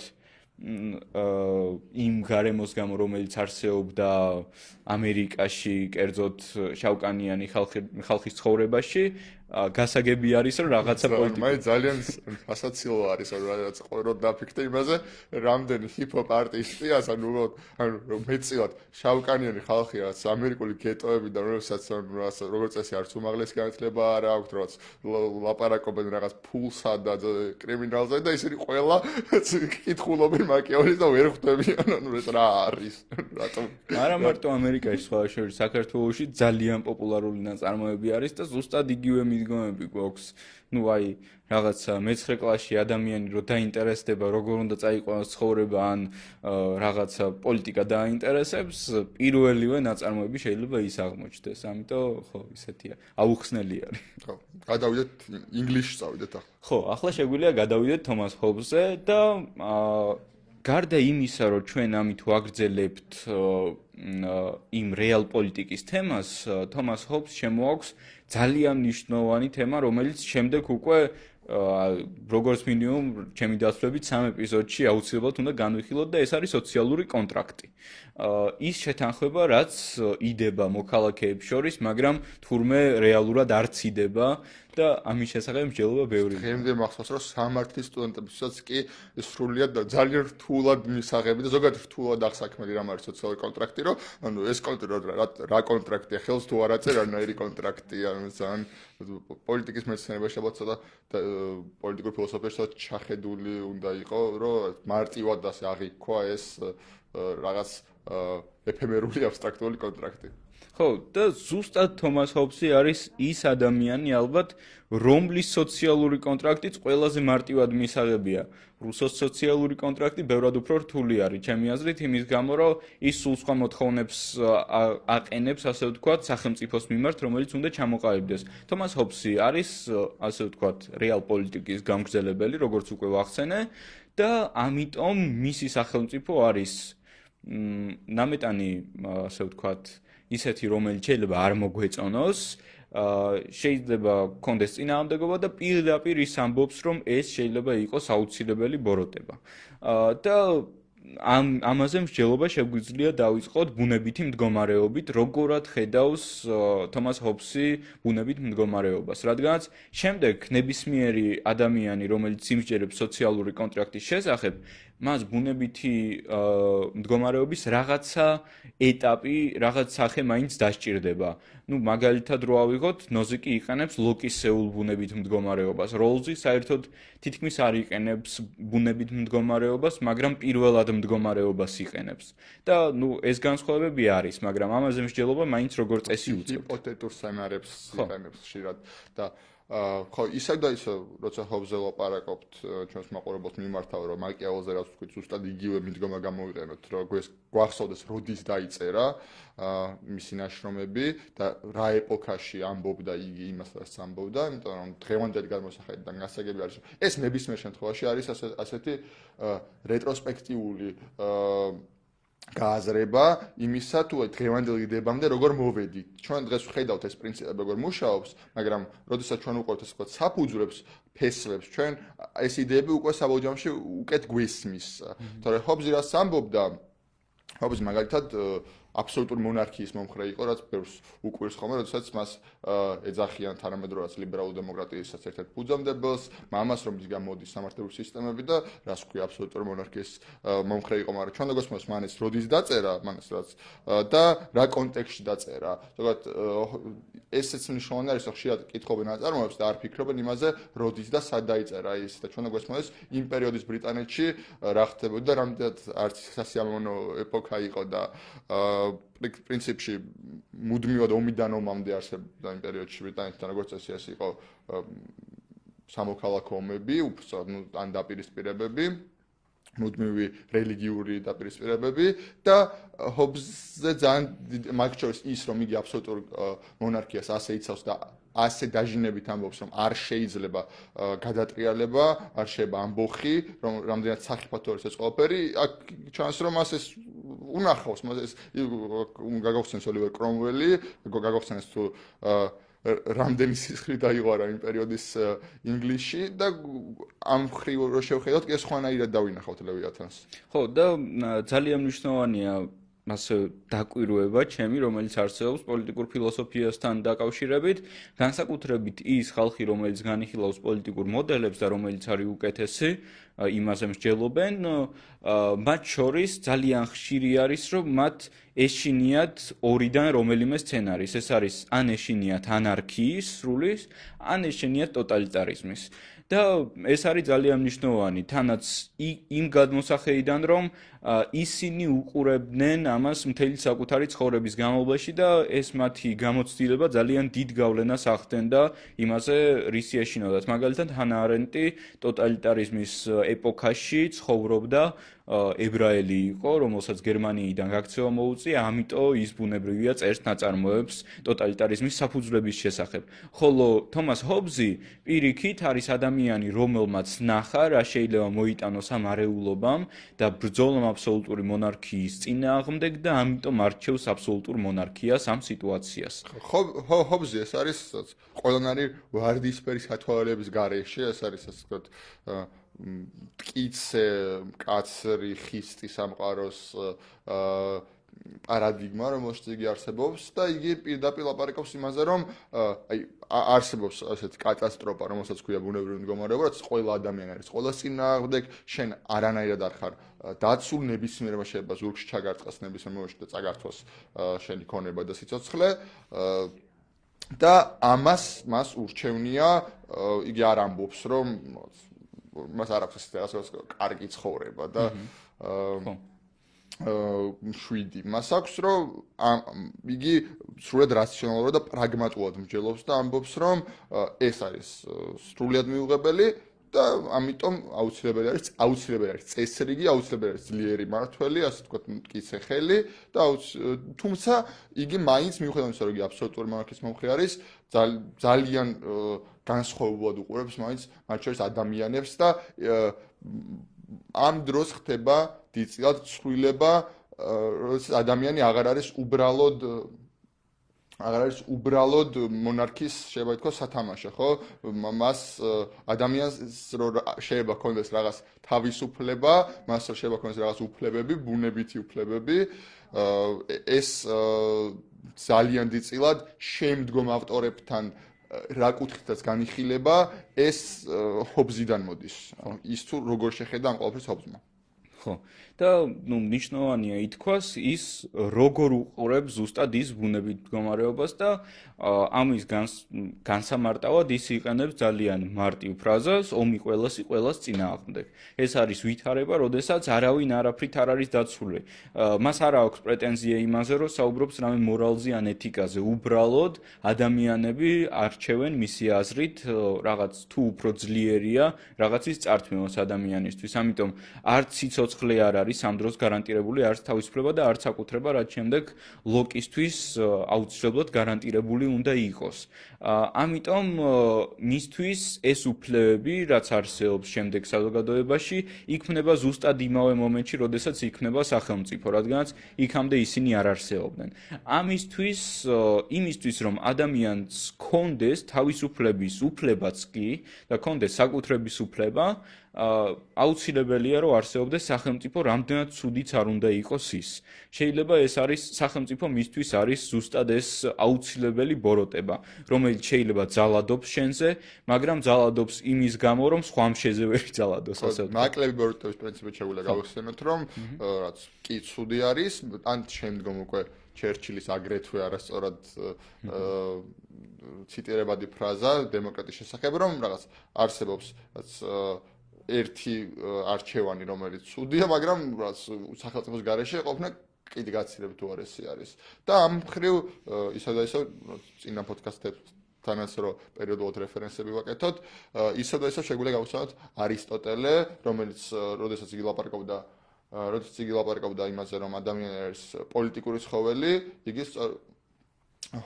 იმ გარემოს გამო რომელიც არსებობდა ამერიკაში, კერძოდ შავკანიანი ხალხის ცხოვრებაში, გასაგები არის რომ რაღაცა პოლიტიკა მე ძალიან ასაცილო არის რომ რაღაც ყორო დაფიქრე იმაზე რამდენი ჰიპ-ჰოპ არტისტიას ანუ ანუ რომ მეწილად შავკანიანი ხალხი რაც ამერიკული გეტოები და რომელსაც როგორც წესი არც უმაღლეს განათლება არ აქვს რაღაც ლაპარაკობენ რაღაც ფულსა და კრიმინალზე და ისინი ყველა კითხულობენ მაკიაველის და ვერ ხვდებიან ანუ ეს რა არის რატომ? არა მარტო ამერიკაში სხვა შორის საქართველოში ძალიან პოპულარული ნაწარმოები არის და ზუსტად იგივე მიდგომები გვაქვს. ну აი რაღაცა მე-9 კლასში ადამიანი რო დაინტერესდება როგორ უნდა წაიყვანოს ცხოვრება ან რაღაცა პოლიტიკა დაინტერესებს, პირველივე ნაწარმოები შეიძლება ის აღმოჩნდეს. ამიტომ ხო, ისეთია. აუხსნელი არის. ხო, გადავიდეთ ინგლისში წავიდეთ ახლა. ხო, ახლა შეგვიძლია გადავიდეთ თომას ჰობზე და აა გარდა იმისა, რომ ჩვენ ამით ვაგრძელებთ იმ რეალ პოლიტიკის თემას, თომას ჰობს შემოაქვს ძალიან მნიშვნელოვანი თემა, რომელიც შემდეგ უკვე როგორც მინიმუმ ჩემი დასწრებით სამ ეპიზოდში აუცილებლად უნდა განვიხილოთ და ეს არის სოციალური კონტრაქტი. ის შეთანხმება, რაც იდება მოქალაქეებს შორის, მაგრამ თურმე რეალურად არც იდება და ამის შესახებ მსჯელობა ბევრი. დღემდე მახსოვს, რომ სამართლის სტუდენტებსაც კი სრულიად ძალიან რთულად მისაღები და ზოგადად რთულად აღსაქმელი რამ არის სოციალური კონტრაქტი, რომ ანუ ეს კონტრაქტი რა რა კონტრაქტია, ხელს თუ არ აწერ, არნაირი კონტრაქტია, ანუ ძალიან პოლიტიკის მეცნიერებაში ალბათ ცოტა პოლიტიკურ ფილოსოფიაში ჩახედული უნდა იყო, რომ მარტივად ასე აღიქვა ეს რაღაც ეფემერული აბსტრაქტული კონტრაქტი. ხო, და ზუსტად თომას ჰობსი არის ის ადამიანი ალბათ, რომლის სოციალური კონტრაქტიც ყველაზე მარტივად მისაღებია. რუსოს სოციალური კონტრაქტი ბევრად უფრო რთული არის, ჩემი აზრით, იმის გამო, რომ ის სულ სხვა მოთხოვნებს აყენებს, ასე ვთქვათ, სახელმწიფოს მიმართ, რომელიც უნდა ჩამოყალიბდეს. თომას ჰობსი არის, ასე ვთქვათ, რეალ პოლიტიკის გამგზელებელი, როგორც უკვე ვახსენე, და ამიტომ მისი სახელმწიფო არის მ ნამეტანი, ასე ვთქვათ, ისეთი რომელიც შეიძლება არ მოგვეწონოს აა შეიძლება კონდეს წინააღმდეგობა და პირდაპირ ის ამბობს რომ ეს შეიძლება იყოს აუცილებელი ბოროტება. და ამ ამაზე მსჯელობა შეგვიძლია დავიწყოთ ბუნებითი მდგომარეობით, როგორად ხედავს თომას ჰობსი ბუნებით მდგომარეობას. რადგანაც შემდეგ ნებისმიერი ადამიანი, რომელიც იმსჯერებს სოციალური კონტრაქტის შესახებ, მას ბუნებითი მდგომარეობის რაღაცა ეტაპი, რაღაც სახე მაინც დასჭირდება. ну მაგალითად რო ავიღოთ, ნოზიკი იყენებს ლოკისეულ ბუნებით მდგომარეობას. როლზი საერთოდ თითქმის არ იყენებს ბუნებით მდგომარეობას, მაგრამ პირველად მდგომარეობას იყენებს. და ну ეს განსხვავებები არის, მაგრამ ამაზე მსჯელობა მაინც როგორ წესი უწევთ. ჰიპოთეტურ სცენარებს იყენებს ხშირად და აა ხო ისე და ისე როცა ჰობზე ლაპარაკობთ ჩვენს მაყურებელს მიმართავ რომ მაკიაველზე რაც თქვით ზუსტად იგივე მიდგომა გამოვიყენოთ რომ გვეს გვახსოვდეს როდის დაიწერა აა მისი ნაშრომები და რა ეპოქაში ამბობდა იგი იმას რაც ამბობდა იმიტომ რომ დღევანდელი გადმოსახედიდან გასაგები არის ეს ნებისმიერ შემთხვევაში არის ასეთი რეტროსპექტიული აა გააზრება იმისა თუ დღევანდელი დებამდე როგორ მოვედი. ჩვენ დღეს ვხედავთ ეს პრინციპები როგორ მუშაობს, მაგრამ როდესაც ჩვენ უყურებთ ეს თქვა საფუძვლებს, ფესლებს, ჩვენ ეს იდეები უკვე საბოლოოში უკეთ გვესმის. თორე ჰობზი რას ამბობდა? ჰობზი მაგალითად აბსოლუტური მონარქიის მომხრე იყო, რაც ბევრს უკვირს ხოლმე, როდესაც მას ეძახიან თანამედროვე ლიბერალურ დემოკრატიასაც ერთ-ერთ ფუძემდებელს, მამას რომ ის გამოდის სამართლებრივი სისტემები და რას ქვია აბსოლუტური მონარქიის მომხრე იყო, მაგრამ ჩვენ მას მანეს როდის დაწერა, მანეს რაც და რა კონტექსტში დაწერა. ზოგადად ესეც მნიშვნელოვანი არის, რომ ხშირად კითხობენ აწარმოებს და არ ფიქრობენ იმაზე, როდის და სად დაიწერა ის და ჩვენ მას იმ პერიოდის ბრიტანეთში რა ხდებოდა და რამდენად არც სასიამოვნო ეპოქა იყო და აა პრინციპში მუდმივად ომიდან ომამდე არსებობდა იმ პერიოდში ბრიტანეთთან როგორც წესი ეს იყო სამოქალაქო ომები, უფრო ან დაპირისპირებები, მუდმივი რელიგიური დაპირისპირებები და ჰობზე ძალიან მაგჩორს ის რომ იგი აბსოლუტურ მონარქიას ასე იცავს და ასე დაჟინებით ამბობს რომ არ შეიძლება გადატრიალება, არ შეიძლება ამბოხი, რომ რამდენად საფათო არის ეს ყველაფერი, აქ ჩანს რომ ასე უნახავს, მას ეს გაგახსენს ოლივერ კრომველი, გაგახსენს თუ რამდენი სისხლი დაიღარა იმ პერიოდის ინგლისში და ამ ხრივ რო შევხედოთ, კი სხვანაირად დავინახავთ ლევიათანს. ხო, და ძალიან მნიშვნელოვანია ასე დაკვირვება ჩემი, რომელიც არსებობს პოლიტიკურ ფილოსოფიასთან დაკავშირებით, განსაკუთრებით ის ხალხი, რომელიც განიხილავს პოლიტიკურ მოდელებს და რომელიც არის უკეთესი, იმაზე მსჯელობენ, მათ შორის ძალიან ხშირი არის, რომ მათ ეშინიათ ორიდან რომელიმე სცენარის. ეს არის ან ეშინიათ ანარქიის სრულის, ან ეშინიათ ტოტალიტარიზმის. და ეს არის ძალიან მნიშვნელოვანი თანაც იმ გადმოსახედიდან რომ ისინი უყურებდნენ ამას მთელი საკუთარი ცხოვრების განმავლობაში და ეს მათი გამოცდილება ძალიან დიდ გავლენას ახდენდა იმაზე რისი ეშინოდათ მაგალითად ჰანა არენტი ტოტალიტარიზმის ეპოქაში ცხოვრობდა ებრაელი იყო, რომელსაც გერმანიიდან გაქცევა მოუწია, ამიტომ ის ბუნებრივია წერს ნაწარმოებს ტოტალიტარიზმის საფუძვლების შესახებ. ხოლო თომას ჰობზი პირიქით არის ადამიანი, რომელმაც ნახა, რა შეიძლება მოიტანოს ამ არეულობამ და ბრძოლამ აბსოლუტური მონარქიის წინააღმდეგ და ამიტომ არჩევს აბსოლუტურ მონარქიას ამ სიტუაციას. ხო, ჰობზი ეს არის ყველანაირი ვარდისფერი სათვალების გარეშე, ეს არის ასე ვთქვათ, ტკიცე, კაცრი ხისტი სამყაროს პარადიგმა, რომელშიც იგი არსებობს და იგი პირდაპირ ლაპარაკობს იმაზე, რომ აი არსებობს ასეთი კატასტროფა, რომელსაც ქვია ბუნებრივი მდგომარეობა, რაც ყველა ადამიანი არის, ყველა წინააღმდეგ შენ არანაირად არ ხარ დაცულ ნებისმიერმა შეიძლება ზურგში ჩაგარწყას ნებისმიერ მომენტში და წაგართვას შენი ქონება და სიცოცხლე და ამას მას ურჩევნია იგი არ ამბობს რომ მას არ აქვს ასე კარგი ცხოვრება და აა შვიდი. მას აქვს რომ იგი სრულად რაციონალურად და პრაგმატულად მსჯელობს და ამბობს რომ ეს არის სრულად მიუღებელი და ამიტომ აუცილებელი არის აუცილებელი არის წესრიგი, აუცილებელი არის ძლიერი მართველი, ასე ვთქვათ, მტკიცე ხელი და თუმცა იგი მაინც მიუხედავად იმისა, რომ იგი აბსოლუტური მონარქიის მომხრე არის, ძალიან განსხვავებულად უყურებს მაინც მათ შორის ადამიანებს და ამ დროს ხდება დიწილად ცვლილება, როდესაც ადამიანი აღარ არის უბრალოდ აღარ არის უბრალოდ მონარქის შეიძლება ითქვას სათამაშო, ხო? მას ადამიანს რო შეიძლება კონდეს რაღაც თავისუფლება, მას რო შეიძლება კონდეს რაღაც უფლებები, ბუნებითი უფლებები, ეს ძალიან დიწილად შემდგომ ავტორებთან რა კუთხითაც განიხილება, ეს ჰობზიდან მოდის. ის თუ როგორ შეხედა ამ ყოველფერს ჰობზმა. ხო. და ნუ ნიშნავანია ითქვას ის როგორ უყურებს ზუსტად ის ბუნებით მდგომარეობას და ამის განსამარტავად ის იყენებს ძალიან მარტივ ფრაზას ომი ყველასი ყველას წინააღმდეგ. ეს არის ვითარება, როდესაც არავინ არაფრით არ არის დაცული. მას არ აქვს პრეტენზია იმაზე, რომ საუბრობს რამე მორალზე ან ეთიკაზე. უბრალოდ ადამიანები არჩევენ მისი აზრით რაღაც თუ უფრო ძლიერია რაღაცის წართმევას ადამიანისთვის. ამიტომ არც სიცოცხლე არ არის ამ დროს გარანტირებული არც თავისუფლება და არც აკუთრება, რაც შემდეგ ლოკისთვის აუცილებლად გარანტირებული უნდა იყოს. ამიტომ მისთვის ეს უფლებები, რაც არსებობს შემდეგ საზოგადოებაში, იქმნება ზუსტად იმავე მომენტში, როდესაც იქმნება სახელმწიფო, რადგანაც იქამდე ისინი არ არსებობდნენ. ამისთვის, იმისთვის, რომ ადამიანს კონდეს თავისუფლების უფლებაც კი და კონდეს საკუთრების უფლება, აუცილებელია რომ არსებობდეს სახელმწიფო რამდენად ცუდიც არ უნდა იყოს ის. შეიძლება ეს არის სახელმწიფო მისთვის არის ზუსტად ეს აუცილებელი ბოროტება, რომელიც შეიძლება ძალადობს შენზე, მაგრამ ძალადობს იმის გამო რომ სხვა შეზე ვერ ძალადოს ასე ვთქვათ. მაკლები ბოროტების პრინციპით შეგვიძლია გავხსენოთ რომ რაც კი ცუდი არის, ან შემდგომ უკვე ჩერჩილის აგრეთვე არასწორად ციტირებადი ფრაზა დემოკრატიის შესახებ რომ რაღაც არსებობს რაც ერთი არჩევანი რომელიც ცუდია, მაგრამ სახელმწიფოს გარეშე ყოფნა კიდე გაცილებით უარესი არის. და ამ ხრივ ისა და ისა წინა პოდკასტებთანაც რო პერიოდულად რეფერენსები ვაკეთოთ, ისა და ისა შეგვიძლია გავუსწავლოთ არისტოტელე, რომელიც როდესაც იგი ლაპარაკობდა როდესაც იგი ლაპარაკობდა იმაზე, რომ ადამიანი არის პოლიტიკური ცხოველი, იგი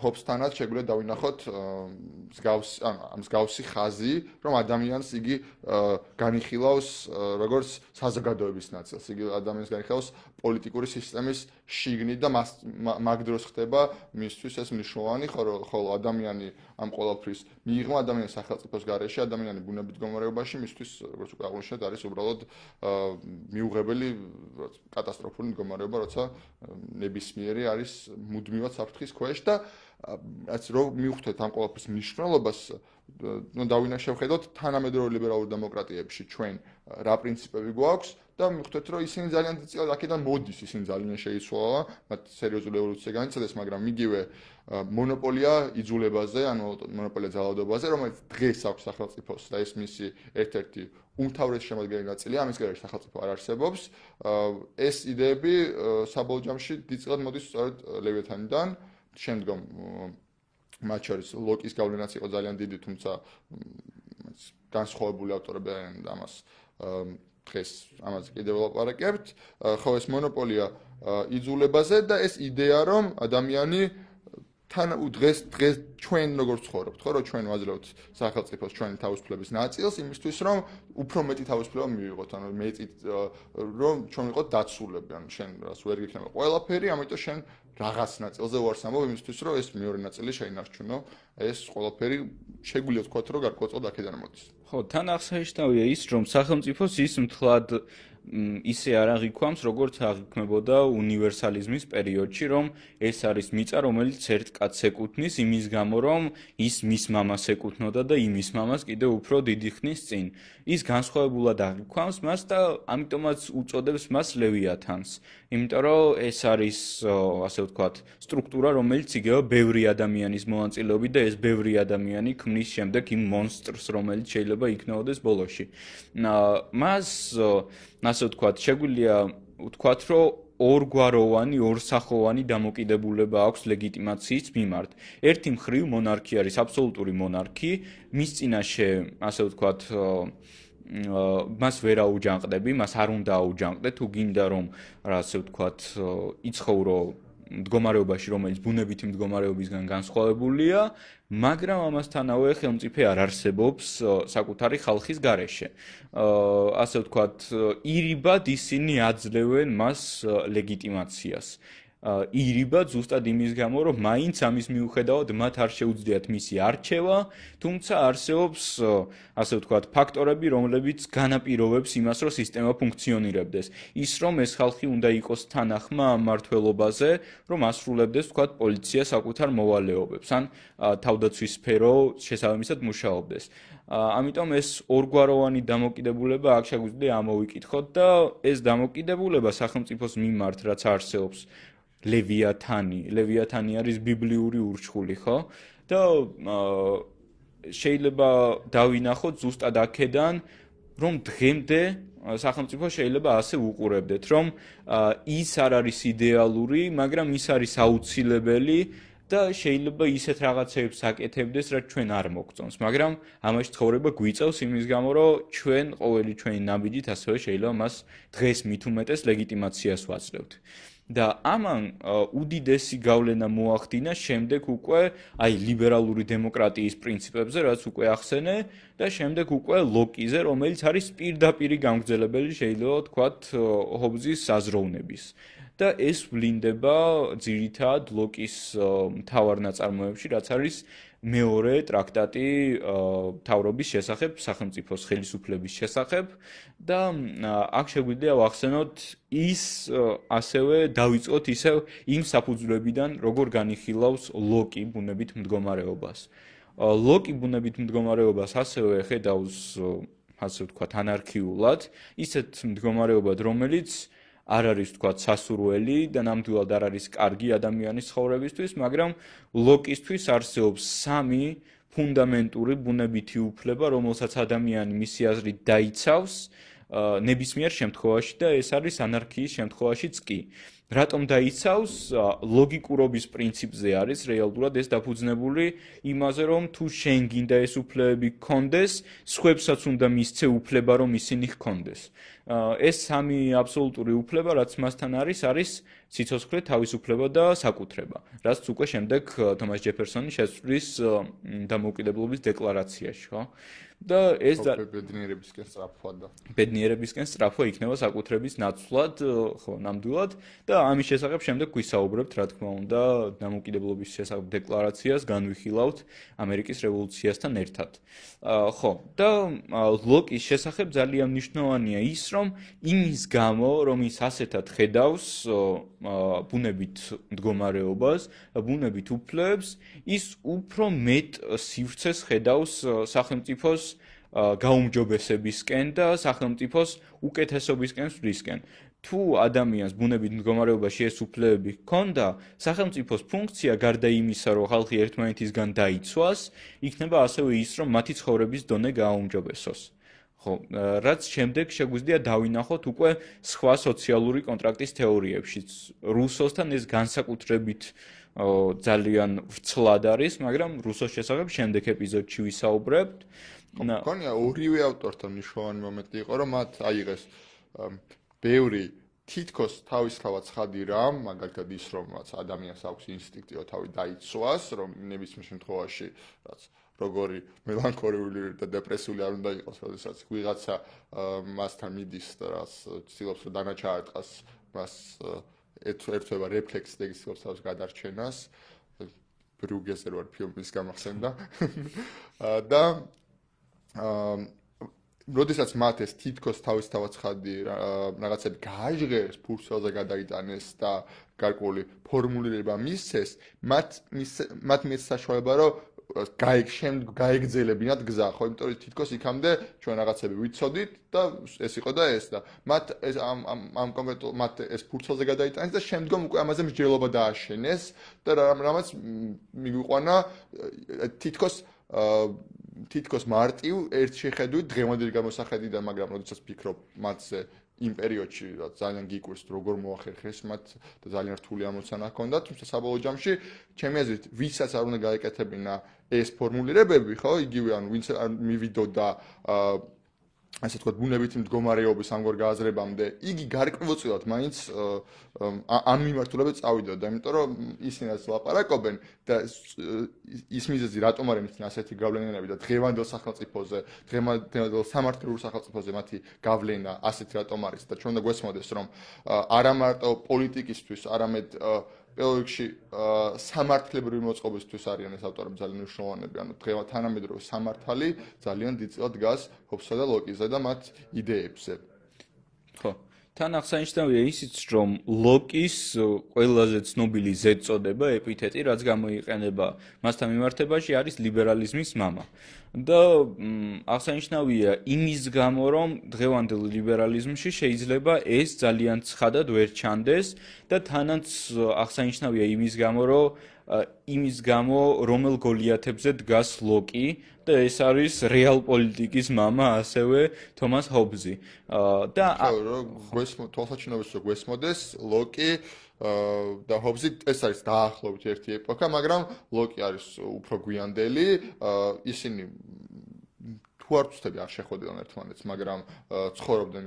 ჰობსთანაც შეგვიძლია დავინახოთ მსგავს ამ მსგავსი ხაზი, რომ ადამიანს იგი განიხილავს როგორც საზოგადოების ნაწილს. იგი ადამიანს განიხილავს პოლიტიკური სისტემის შიგნით და მაგ დროს ხდება მისთვის ეს მნიშვნელოვანი, ხოლო ადამიანი ამ ყოველფრის მიიღმა ადამიანის სახელმწიფოს გარეშე, ადამიანი ბუნებით გომარეობაში მისთვის როგორც უკვე აღნიშნეთ, არის უბრალოდ მიუღებელი კატასტროფული მდგომარეობა, როცა ნებისმიერი არის მუდმივად საფრთხის ქვეშ და რაც რო მივხვდეთ ამ ყოველფრის მნიშვნელობას, ნუ დავინახე შევხედოთ თანამედროვე ლიბერალურ დემოკრატიებში ჩვენ რა პრინციპები გვაქვს და მივხვდეთ რომ ისინი ძალიან ძლიერ აქედან მოდის, ისინი ძალიან შეიცვალა, მათ სერიოზული ევოლუცია განიცადეს, მაგრამ იგივე მონოპოლია იძულებაზე, ანუ მონოპოლია ძალადობაზე, რომელიც დღეს აქვს სახელმწიფოს და ეს მისი ერთ-ერთი უმთავრესი შემადგენელი ნაწილია, ამის გარშე სახელმწიფო არ არსებობს. ეს იდეები საბოლოო ჯამში ძლიერ მოდის სწორედ ლევეთანიდან. შემდგომ მათ შორის ლოკის გავლენაც იყო ძალიან დიდი, თუმცა განსხვავებული ავტორები არიან და ამას დღეს ამაზე კიდევ ვლაპარაკებთ, ხო ეს მონოპოლია იძულებაზე და ეს იდეა რომ ადამიანი თან დღეს დღეს ჩვენ როგორ ცხოვრობთ, ხო, რომ ჩვენ ვაძლევთ სახელმწიფოს ჩვენი თავისუფლების ნაწილს იმისთვის, რომ უფრო მეტი თავისუფლება მივიღოთ, ანუ მეტი რომ ჩვენ ვიყოთ დაცულები, ანუ შენ რას ვერ გიქნება ყველაფერი, ამიტომ შენ რაღაც ნაწილზე ვარს ამბობ იმისთვის, რომ ეს მეორე ნაწილი შეინარჩუნო, ეს ყველაფერი შეგვიძლია ვთქვათ, რომ გარკვეულწოდ აქედან მოდის. ხო, თან აღსანიშნავია ის, რომ სახელმწიფოს ის მთლად ისე არ აღიქვამს, როგორც აღიქმებოდა უნივერსალიზმის პერიოდში, რომ ეს არის მიწა, რომელიც ერთ კაცს ეკუთვნის, იმის გამო, რომ ის მის მამას ეკუთვნოდა და იმის მამას კიდევ უფრო დიდი ხნის წინ. ის განსხვავებულად აღიქვამს მას და ამიტომაც უწოდებს მას ლევიათანს. იმიტომ რომ ეს არის, ასე ვთქვათ, სტრუქტურა, რომელიც იგივე ბევრი ადამიანის მოანწილეობით და ეს ბევრი ადამიანი ქმნის შემდეგ იმ მონსტრს, რომელიც შეიძლება იქნაოდეს ბოლოში. მას ასე ვთქვათ, შეგვიძლია ვთქვათ, რომ ორგვაროვანი, ორსახოვანი დამოკიდებულება აქვს ლეგიტიმაციის მიმართ. ერთი მხრივ მონარქია არის აბსოლუტური მონარქი, მის წინაშე, ასე ვთქვათ, მას ვერ აუჯანყდები, მას არ უნდა აუჯანყდე, თუ გინდა რომ, ასე ვთქვათ, იცხოვრო მდგომარეობაში, რომელიც ბუნებითი მდგომარეობისგან განსხვავებულია, მაგრამ ამასთანავე ხელმწიფე არ არსებობს საკუთარი ხალხის გარეშე. აა ასე ვთქვათ, ირიბად ისინი აძლევენ მას ლეგიტიმაციას. ირიბა ზუსტად იმის გამო, რომ მაინც ამის მიუხედავად მათ არ შეუძლიათ მისი არჩევა, თუმცა არსებობს, ასე ვთქვათ, ფაქტორები, რომლებიც განაპირობებს იმას, რომ სისტემა ფუნქციონირებდეს. ის რომ ეს ხალხი უნდა იყოს თანახმა მართლობაზე, რომ ასრულებდეს, ვთქვათ, პოლიცია საკუთარ მოვალეობებს, ან თავდაცვის სფერო შესაბამისად მუშაობდეს. ამიტომ ეს ორგვაროვანი დამოკიდებულება აქ შეგვიძლია ამოვიკითხოთ და ეს დამოკიდებულება სახელმწიფოს მიმართ რაც არსებობს ლევიათანი. ლევიათანი არის ბიბლიური ურჩხული, ხო? და შეიძლება დავინახოთ ზუსტად აქედან, რომ დღემდე სახელმწიფო შეიძლება ასე უყურებდეთ, რომ ის არ არის იდეალური, მაგრამ ის არის აუცილებელი და შეიძლება ისეთ რაღაცებს აკეთებდეს, რაც ჩვენ არ მოგწონს, მაგრამ ამაში ცხოვრება გვიწევს იმის გამო, რომ ჩვენ ყოველი ჩვენი ნაბიჯით ასევე შეიძლება მას დღეს მით უმეტეს ლეგიტიმაციას ვაძლევთ. და ამან უდიდესი გავლენა მოახდინა შემდეგ უკვე აი ლიბერალური დემოკრატიის პრინციპებზე, რაც უკვე ახსენე და შემდეგ უკვე ლოკიზე, რომელიც არის პირდაპირი გამგზელებელი შეიძლება ვთქვათ ჰობზის საზროვნების. და ეს ვლინდება ძირითად ლოკის მთავარ ნაწარმოებში, რაც არის მეორე ტრაქტატი თავრობის შესახებ, სახელმწიფოს ხელისუფლების შესახებ და აქ შეგვიძლია ვახსენოთ ის ასევე დავიწყოთ ისევ იმ საფუძვლებიდან, როგორ განიხილავს ლოკი ბუნებით მდგომარეობას. ლოკი ბუნებით მდგომარეობას ასევე ხედავს ასე ვთქვათ ანარქიულად, ისეთ მდგომარეობად, რომელიც არ არის თქვა სასურველი და ნამდვილად არ არის კარგი ადამიანის ცხოვრებისთვის, მაგრამ ლოკისთვის არსებობს სამი ფუნდამენტური ბუნებითი უფლება, რომელსაც ადამიანი მისი აზრით დაიცავს ნებისმიერ შემთხვევაში და ეს არის ანარქიის შემთხვევაშიც კი. რატომ დაიცავს ლოგიკურობის პრინციპზე არის რეალურად ეს დაფუძნებული იმაზე რომ თუ შენ გინდა ეს უფლებები გქონდეს, სხვებსაც უნდა მისცე უფლება რომ ისინი გქონდეს. ეს სამი აბსოლუტური უფლება რაც მასთან არის არის სიცოცხლე, თავისუფლება და საკუთრება. რაც უკვე შემდეგ თომას ჯეფერსონი შეცვლის დამოუკიდებლობის დეკლარაციაში, ხო? და ეს ბედნიერებისკენ სწრაფვა და ბედნიერებისკენ სწრაფვა იქნება საკუთრების ნაცვლად, ხო, ნამდვილად და ამის შესახებ შემდეგ გვისაუბრებთ, რა თქმა უნდა, დამოუკიდებლობის შესახებ დეკლარაციას განვიხილავთ ამერიკის რევოლუციასთან ერთად. ხო, და ლოკის შესახებ ძალიან მნიშვნელოვანია ის, რომ იმის გამო, რომ ის ასეთად ხედავს ბუნებით მდგომარეობას, ბუნებით უფლებს, ის უფრო მეტ სივრცეს ხედავს სახელმწიფოს გაუმჯობესებისკენ და სახელმწიფოს უკეთესობისკენ სვლისკენ. თუ ადამიანს ბუნებით მდგომარეობაში ეს უფლებები ჰქონდა, სახელმწიფოს ფუნქცია გარდა იმისა, რომ ხალხი ერთმანეთისგან დაიცვას, იქნება ასევე ის, რომ მათი ცხოვრების დონე გააუმჯობესოს. ხო, რაც შემდეგ შეგვიძლია დავინახოთ უკვე სხვა სოციალური კონტრაქტის თეორიებშიც. რუსოსთან ეს განსაკუთრებით ძალიან ვრცლად არის, მაგრამ რუსოს შესახებ შემდეგ ეპიზოდში ვისაუბრებთ. მქონია ორივე ავტორთან მნიშვნელოვანი მომენტი იყო, რომ მათ აიღეს ბევრი თითქოს თავისთავად ცხადი რამ, მაგალითად ის რომ რაც ადამიანს აქვს ინსტინქტიო თავი დაიცვას, რომ ნებისმიერ შემთხვევაში რაც როგორი მელანქოლიური და დეპრესიული არ უნდა იყოს, როდესაც ვიღაცა მასთან მიდის და რაც ცდილობს რომ დანაჩაარტყას მას ერთვება რეფლექსი და ისწავლოს თავს გადარჩენას ბრუგესერ ვარ ფილმის გამახსენდა. და აა როდესაც მათ ეს თითქოს თავისთავად ხადი რაღაცები გააჟღერეს ფურცელზე გადაიტანეს და გარკვეული ფორმულირება მისცეს მათ მათ მიეც საშუალება რომ გაიგ შემდგ გაიგძელებინათ გზა ხო? იმიტომ რომ თითქოს იქამდე ჩვენ რაღაცები ვიცოდით და ეს იყო და ეს და მათ ეს ამ ამ ამ კონკრეტულ მათ ეს ფურცელზე გადაიტანეს და შემდგომ უკვე ამაზე მსჯელობა დააშენეს და რამაც მიგვიყვანა თითქოს თითქოს მარტივ ერთ შეხედვით დღევანდელი გამოსახედიდან, მაგრამ როდესაც ფიქრობ მათზე იმ პერიოდში, რაც ძალიან გიკვირს როგორ მოახერხეს მათ და ძალიან რთული ამოცანა ჰქონდათ, თუმცა საბოლოო ჯამში ჩემი აზრით, ვისაც არ უნდა გაეკეთებინა ეს ფორმულირებები, ხო, იგივე ან ვინც არ მივიდოდა ასე თქვა ბუნებითი მდგომარეობის ამგვარ გააზრებამდე იგი გარკვეულწილად მაინც ამ მიმართულებით წავიდოდა იმიტომ რომ ისინი რაც ლაპარაკობენ და ის მიზეზი რატომ არის მის ასეთი გავლენები და დღევანდელ სახელმწიფოზე დღევანდელ სამართლებრივ სახელმწიფოზე მათი გავლენა ასეთი რატომ არის და ჩვენ უნდა გვესმოდეს რომ არა მარტო პოლიტიკისთვის არამედ პირველ რიგში სამართლებრივი მოწყობისთვის არიან ეს ავტორები ძალიან მნიშვნელოვანები. ანუ დღევა თანამედროვე სამართალი ძალიან დიდწილად დგას ჰობსსა და ლოკიზე და მათ იდეებზე. ხო. თან აღსანიშნავია ისიც, რომ ლოკის ყველაზე ცნობილი ზედწოდება ეპითეტი, რაც გამოიყენება მასთან მიმართებაში, არის ლიბერალიზმის მამა. და აღსანიშნავია იმის გამო, რომ დღევანდელ ლიბერალიზმში შეიძლება ეს ძალიან ცხადად ვერ ჩანდეს და თანაც აღსანიშნავია იმის გამო, რომ იმის გამო რომელ გოლიათებზე დგას ლოკი და ეს არის რეალ პოლიტიკის мама ასევე თომას ჰობზი და გვესმო თვალსაჩინოებს რო გვესმოდეს ლოკი და ჰობზი ეს არის დაახლოებით ერთი ეპოქა მაგრამ ლოკი არის უფრო გვიანდელი ისინი თუ არ ვწდები არ შეხვედრონ ერთმანეთს მაგრამ ცხოვრობდნენ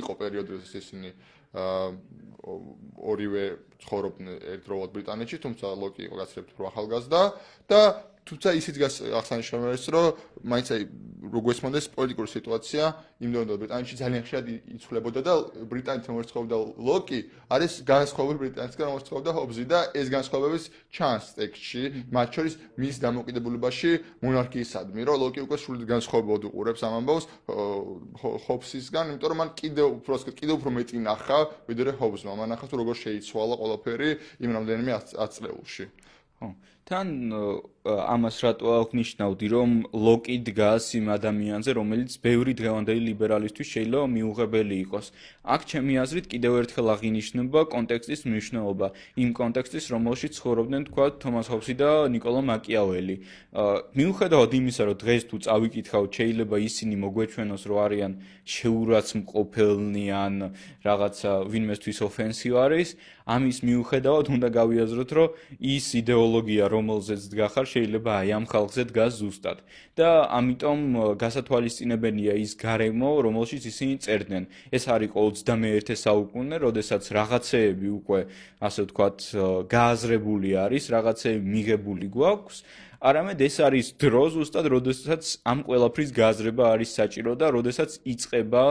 იყო პერიოდი როდესაც ისინი ორივე ცხოვრობდნენ ერთდროულად ბრიტანეთში, თუმცა ლოკი იყო გაცრებთ უფრო ახალგაზრდა და თუმცა ისიც აღსანიშნავია ის რომ მაინც აი როგესმონდეს პოლიტიკური სიტუაცია იმდენად ბრიტანეთში ძალიან ხშირად იცვლებოდა და ბრიტანეთთან მოერწყობდა ლოკი არის განსხვავებული ბრიტანეთთან მოერწყობდა ჰობზი და ეს განსხვავებების ჩანს ტექსტში მათ შორის მის დამოკიდებულებაში მონარქიისადმი რომ ლოკი უკვე სრულად განსხვავებულად უყურებს ამ ამბავს ჰობსისგან იმიტომ რომ მან კიდევ უფრო კიდევ უფრო მეტი ნახა ვიდრე ჰობზმა მან ნახა თუ როგორ შეიცვალა ყველაფერი იმ რამდენიმე აწლეულში ხო თან ამას რატო აღნიშნავდი რომ ლოკი დგას იმ ადამიანზე რომელიც ბევრი დღევანდელი ლიბერალისტვის შეიძლება მიუღებელი იყოს. აქ ჩემი აზრით კიდევ ერთხელ აღინიშნება კონტექსტის მნიშვნელობა. იმ კონტექსტის რომელშიც ცხოვრობდნენ თქვა თომას ჰობსი და ნიკოლო მაკიაველი. მიუხედავად იმისა რომ დღეს თუ წავიკითხავთ შეიძლება ისინი მოგვეჩვენოს რომ არიან შეურაცმყოფელნი ან რაღაცა ვინმესთვის ოფენსივ არის ამის მიუხედავად უნდა გავიაზროთ რომ ის იდეოლოგია რომ რომელზეც დგახარ შეიძლება აი ამ ხალხზე დგას ზუსტად. და ამიტომ გასათვალისწინებელია ის გარემო რომელშიც ისინი წერდნენ. ეს არის 21 საუკუნე როდესაც რაღაცეები უკვე ასე ვთქვათ გააზრებული არის რაღაცეები მიღებული გვაქვს. არამედ ეს არის დრო ზუსტად, როდესაც ამ ყველაფრის გააზრება არის საჭირო და როდესაც იწება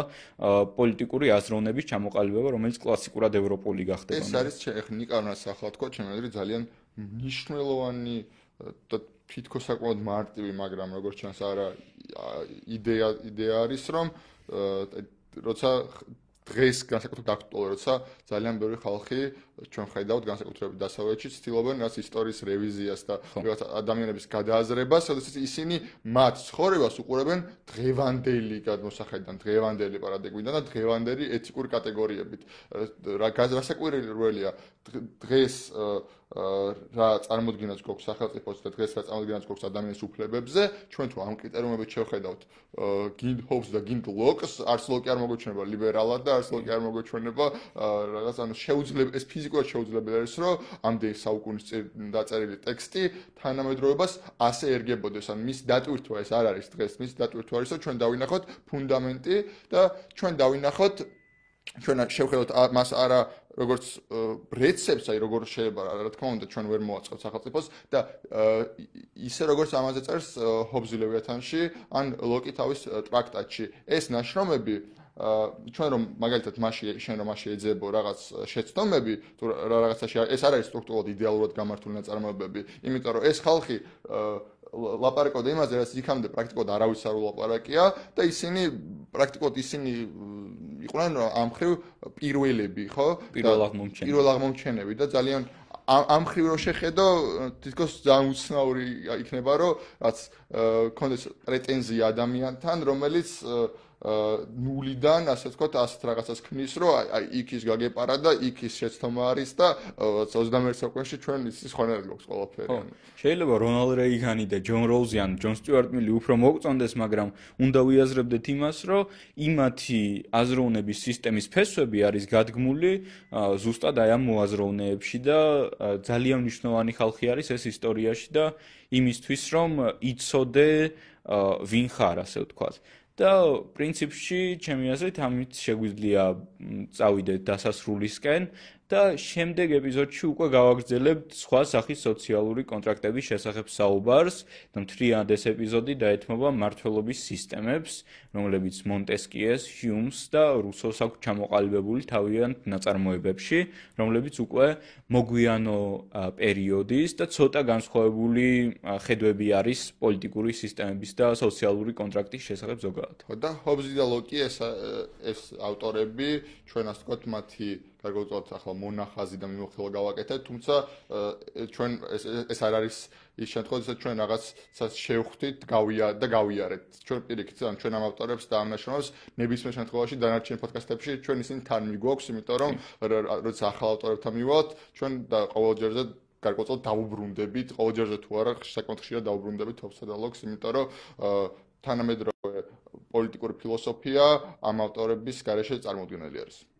პოლიტიკური აზროვნების ჩამოყალიბება, რომელიც კლასიკურად ევროპული გახდება. ეს არის ახლა ნიკარნას ახლა თქვა, ჩემი აზრით ძალიან მნიშვნელოვანი და თითქოს საკმაოდ მარტივი, მაგრამ როგორც ჩანს არა იდეა იდეა არის რომ როცა დღეს განსაკუთრებით აქტუალურია, როცა ძალიან ბევრი ხალხი ჩვენ ხედავთ განსაკუთრებით დასავლეთში ცდილობენ რაც ისტორიის რევიზიას და რაღაც ადამიანების გადააზრებას, სადაც ისინი მათ ცხოვრებას უყურებენ დღევანდელი გადმოსახედიდან, დღევანდელი პარადიგმიდან და დღევანდელი ეთიკური კატეგორიებით. რა გასაკვირველია დღეს რა წარმოადგენს გქოს სახელმწიფოს და დღეს რა წარმოადგენს გქოს ადამიანის უფლებებზე, ჩვენ თუ ამ კრიტერიუმებით შევხედავთ გინდ ჰობს და გინდ ლოკს, არც ლოკი არ მოგოჩვენება ლიბერალად და არც ლოკი არ მოგოჩვენება რაღაც ანუ შეუძლებელი ეს ფიზიკურად შეუძლებელი არის, რომ ამდენ საუკუნის წინ დაწერილი ტექსტი თანამედროვეობას ასე ერგებოდეს. ანუ მის დატვირთვა ეს არ არის დღეს, მის დატვირთვა არის, რომ ჩვენ დავინახოთ ფუნდამენტი და ჩვენ დავინახოთ ჩვენ შევხედოთ მას არა როგორც რეცეპტს, აი როგორ შეიძლება რა თქმა უნდა ჩვენ ვერ მოაწყობთ სახელმწიფოს და ისე როგორც ამაზე წერს ჰობზი ლევიათანში ან ლოკი თავის ტრაქტატში. ეს ნაშრომები ჩვენ რომ მაგალითად მასში შენ რომ მასში ეძებო რაღაც შეცდომები თუ რაღაცაში ეს არ არის სტრუქტურულად იდეალურად გამართული ნაწარმოებები, იმიტომ რომ ეს ხალხი ლაპარაკობდა იმაზე, რაც იქამდე პრაქტიკულად არავის არ ულაპარაკია და ისინი პრაქტიკულად ისინი იყვნენ ამ ხრივ პირველები, ხო? პირველ აღმომჩენები. პირველ აღმომჩენები და ძალიან ამ ხრივ რო შეხედო, თითქოს ძალიან უცნაური იქნება, რომ რაც კონდეს პრეტენზია ადამიანთან, რომელიც ნულიდან, ასე ვთქვათ, ასეთ რაღაცას ქნის, რომ აი იქ ის გაგეპარა და იქ ის შეცდომა არის და 21 საუკუნეში ჩვენ ის ხონერად გვაქვს ყველაფერი. შეიძლება რონალდ რეიგანი და ჯონ როუზი ან ჯონ სტიუარტ მილი უფრო მოგწონდეს, მაგრამ უნდა ვიაზრებდეთ იმას, რომ იმათი აზროვნების სისტემის ფესვები არის გადგმული ზუსტად აი ამ მოაზროვნეებში და ძალიან მნიშვნელოვანი ხალხი არის ეს ისტორიაში და იმისთვის, რომ იცოდე ვინ ხარ, ასე ვთქვათ. და პრინციპში ჩემი აზრით ამით შეგვიძლია წავიდეთ დასასრულისკენ და შემდეგ ეპიზოდში უკვე გავაგრძელებთ სხვა სახის სოციალური კონტრაქტების შესახებ საუბარს და მთლიანად ეს ეპიზოდი დაეთმობა მართლობის სისტემებს, რომლებიც მონტესკიეს, ჰიუმს და რუსოს აქვს ჩამოყალიბებული თავიანთ ნაწარმოებებში, რომლებიც უკვე მოგვიანო პერიოდის და ცოტა განსხვავებული ხედვები არის პოლიტიკური სისტემების და სოციალური კონტრაქტის შესახებ ზოგადად. ხო და ჰობზი და ლოკი ეს ეს ავტორები ჩვენ ასე ვთქვათ მათი გარკვეულწილად ახლა მონახაზი და მიმოხილვა გავაკეთეთ, თუმცა ჩვენ ეს ეს არ არის ის შემთხვევა, რომ ჩვენ რაღაცას შევხვდით, გავია და გავიარეთ. ჩვენ პირიქით, ან ჩვენ ამ ავტორებს და ამ ნაშრომებს ნებისმიერ შემთხვევაში დანარჩენ პოდკასტებში ჩვენ ისინი თან მიგვაქვს, იმიტომ რომ როცა ახალ ავტორებთან მივალთ, ჩვენ და ყოველჯერზე გარკვეულწილად დაუბრუნდებით, ყოველჯერზე თუ არა, საკმაოდ ხშირად დაუბრუნდებით თოფსა და ლოგს, იმიტომ რომ თანამედროვე პოლიტიკური ფილოსოფია ამ ავტორების გარეშე წარმოუდგენელი არის.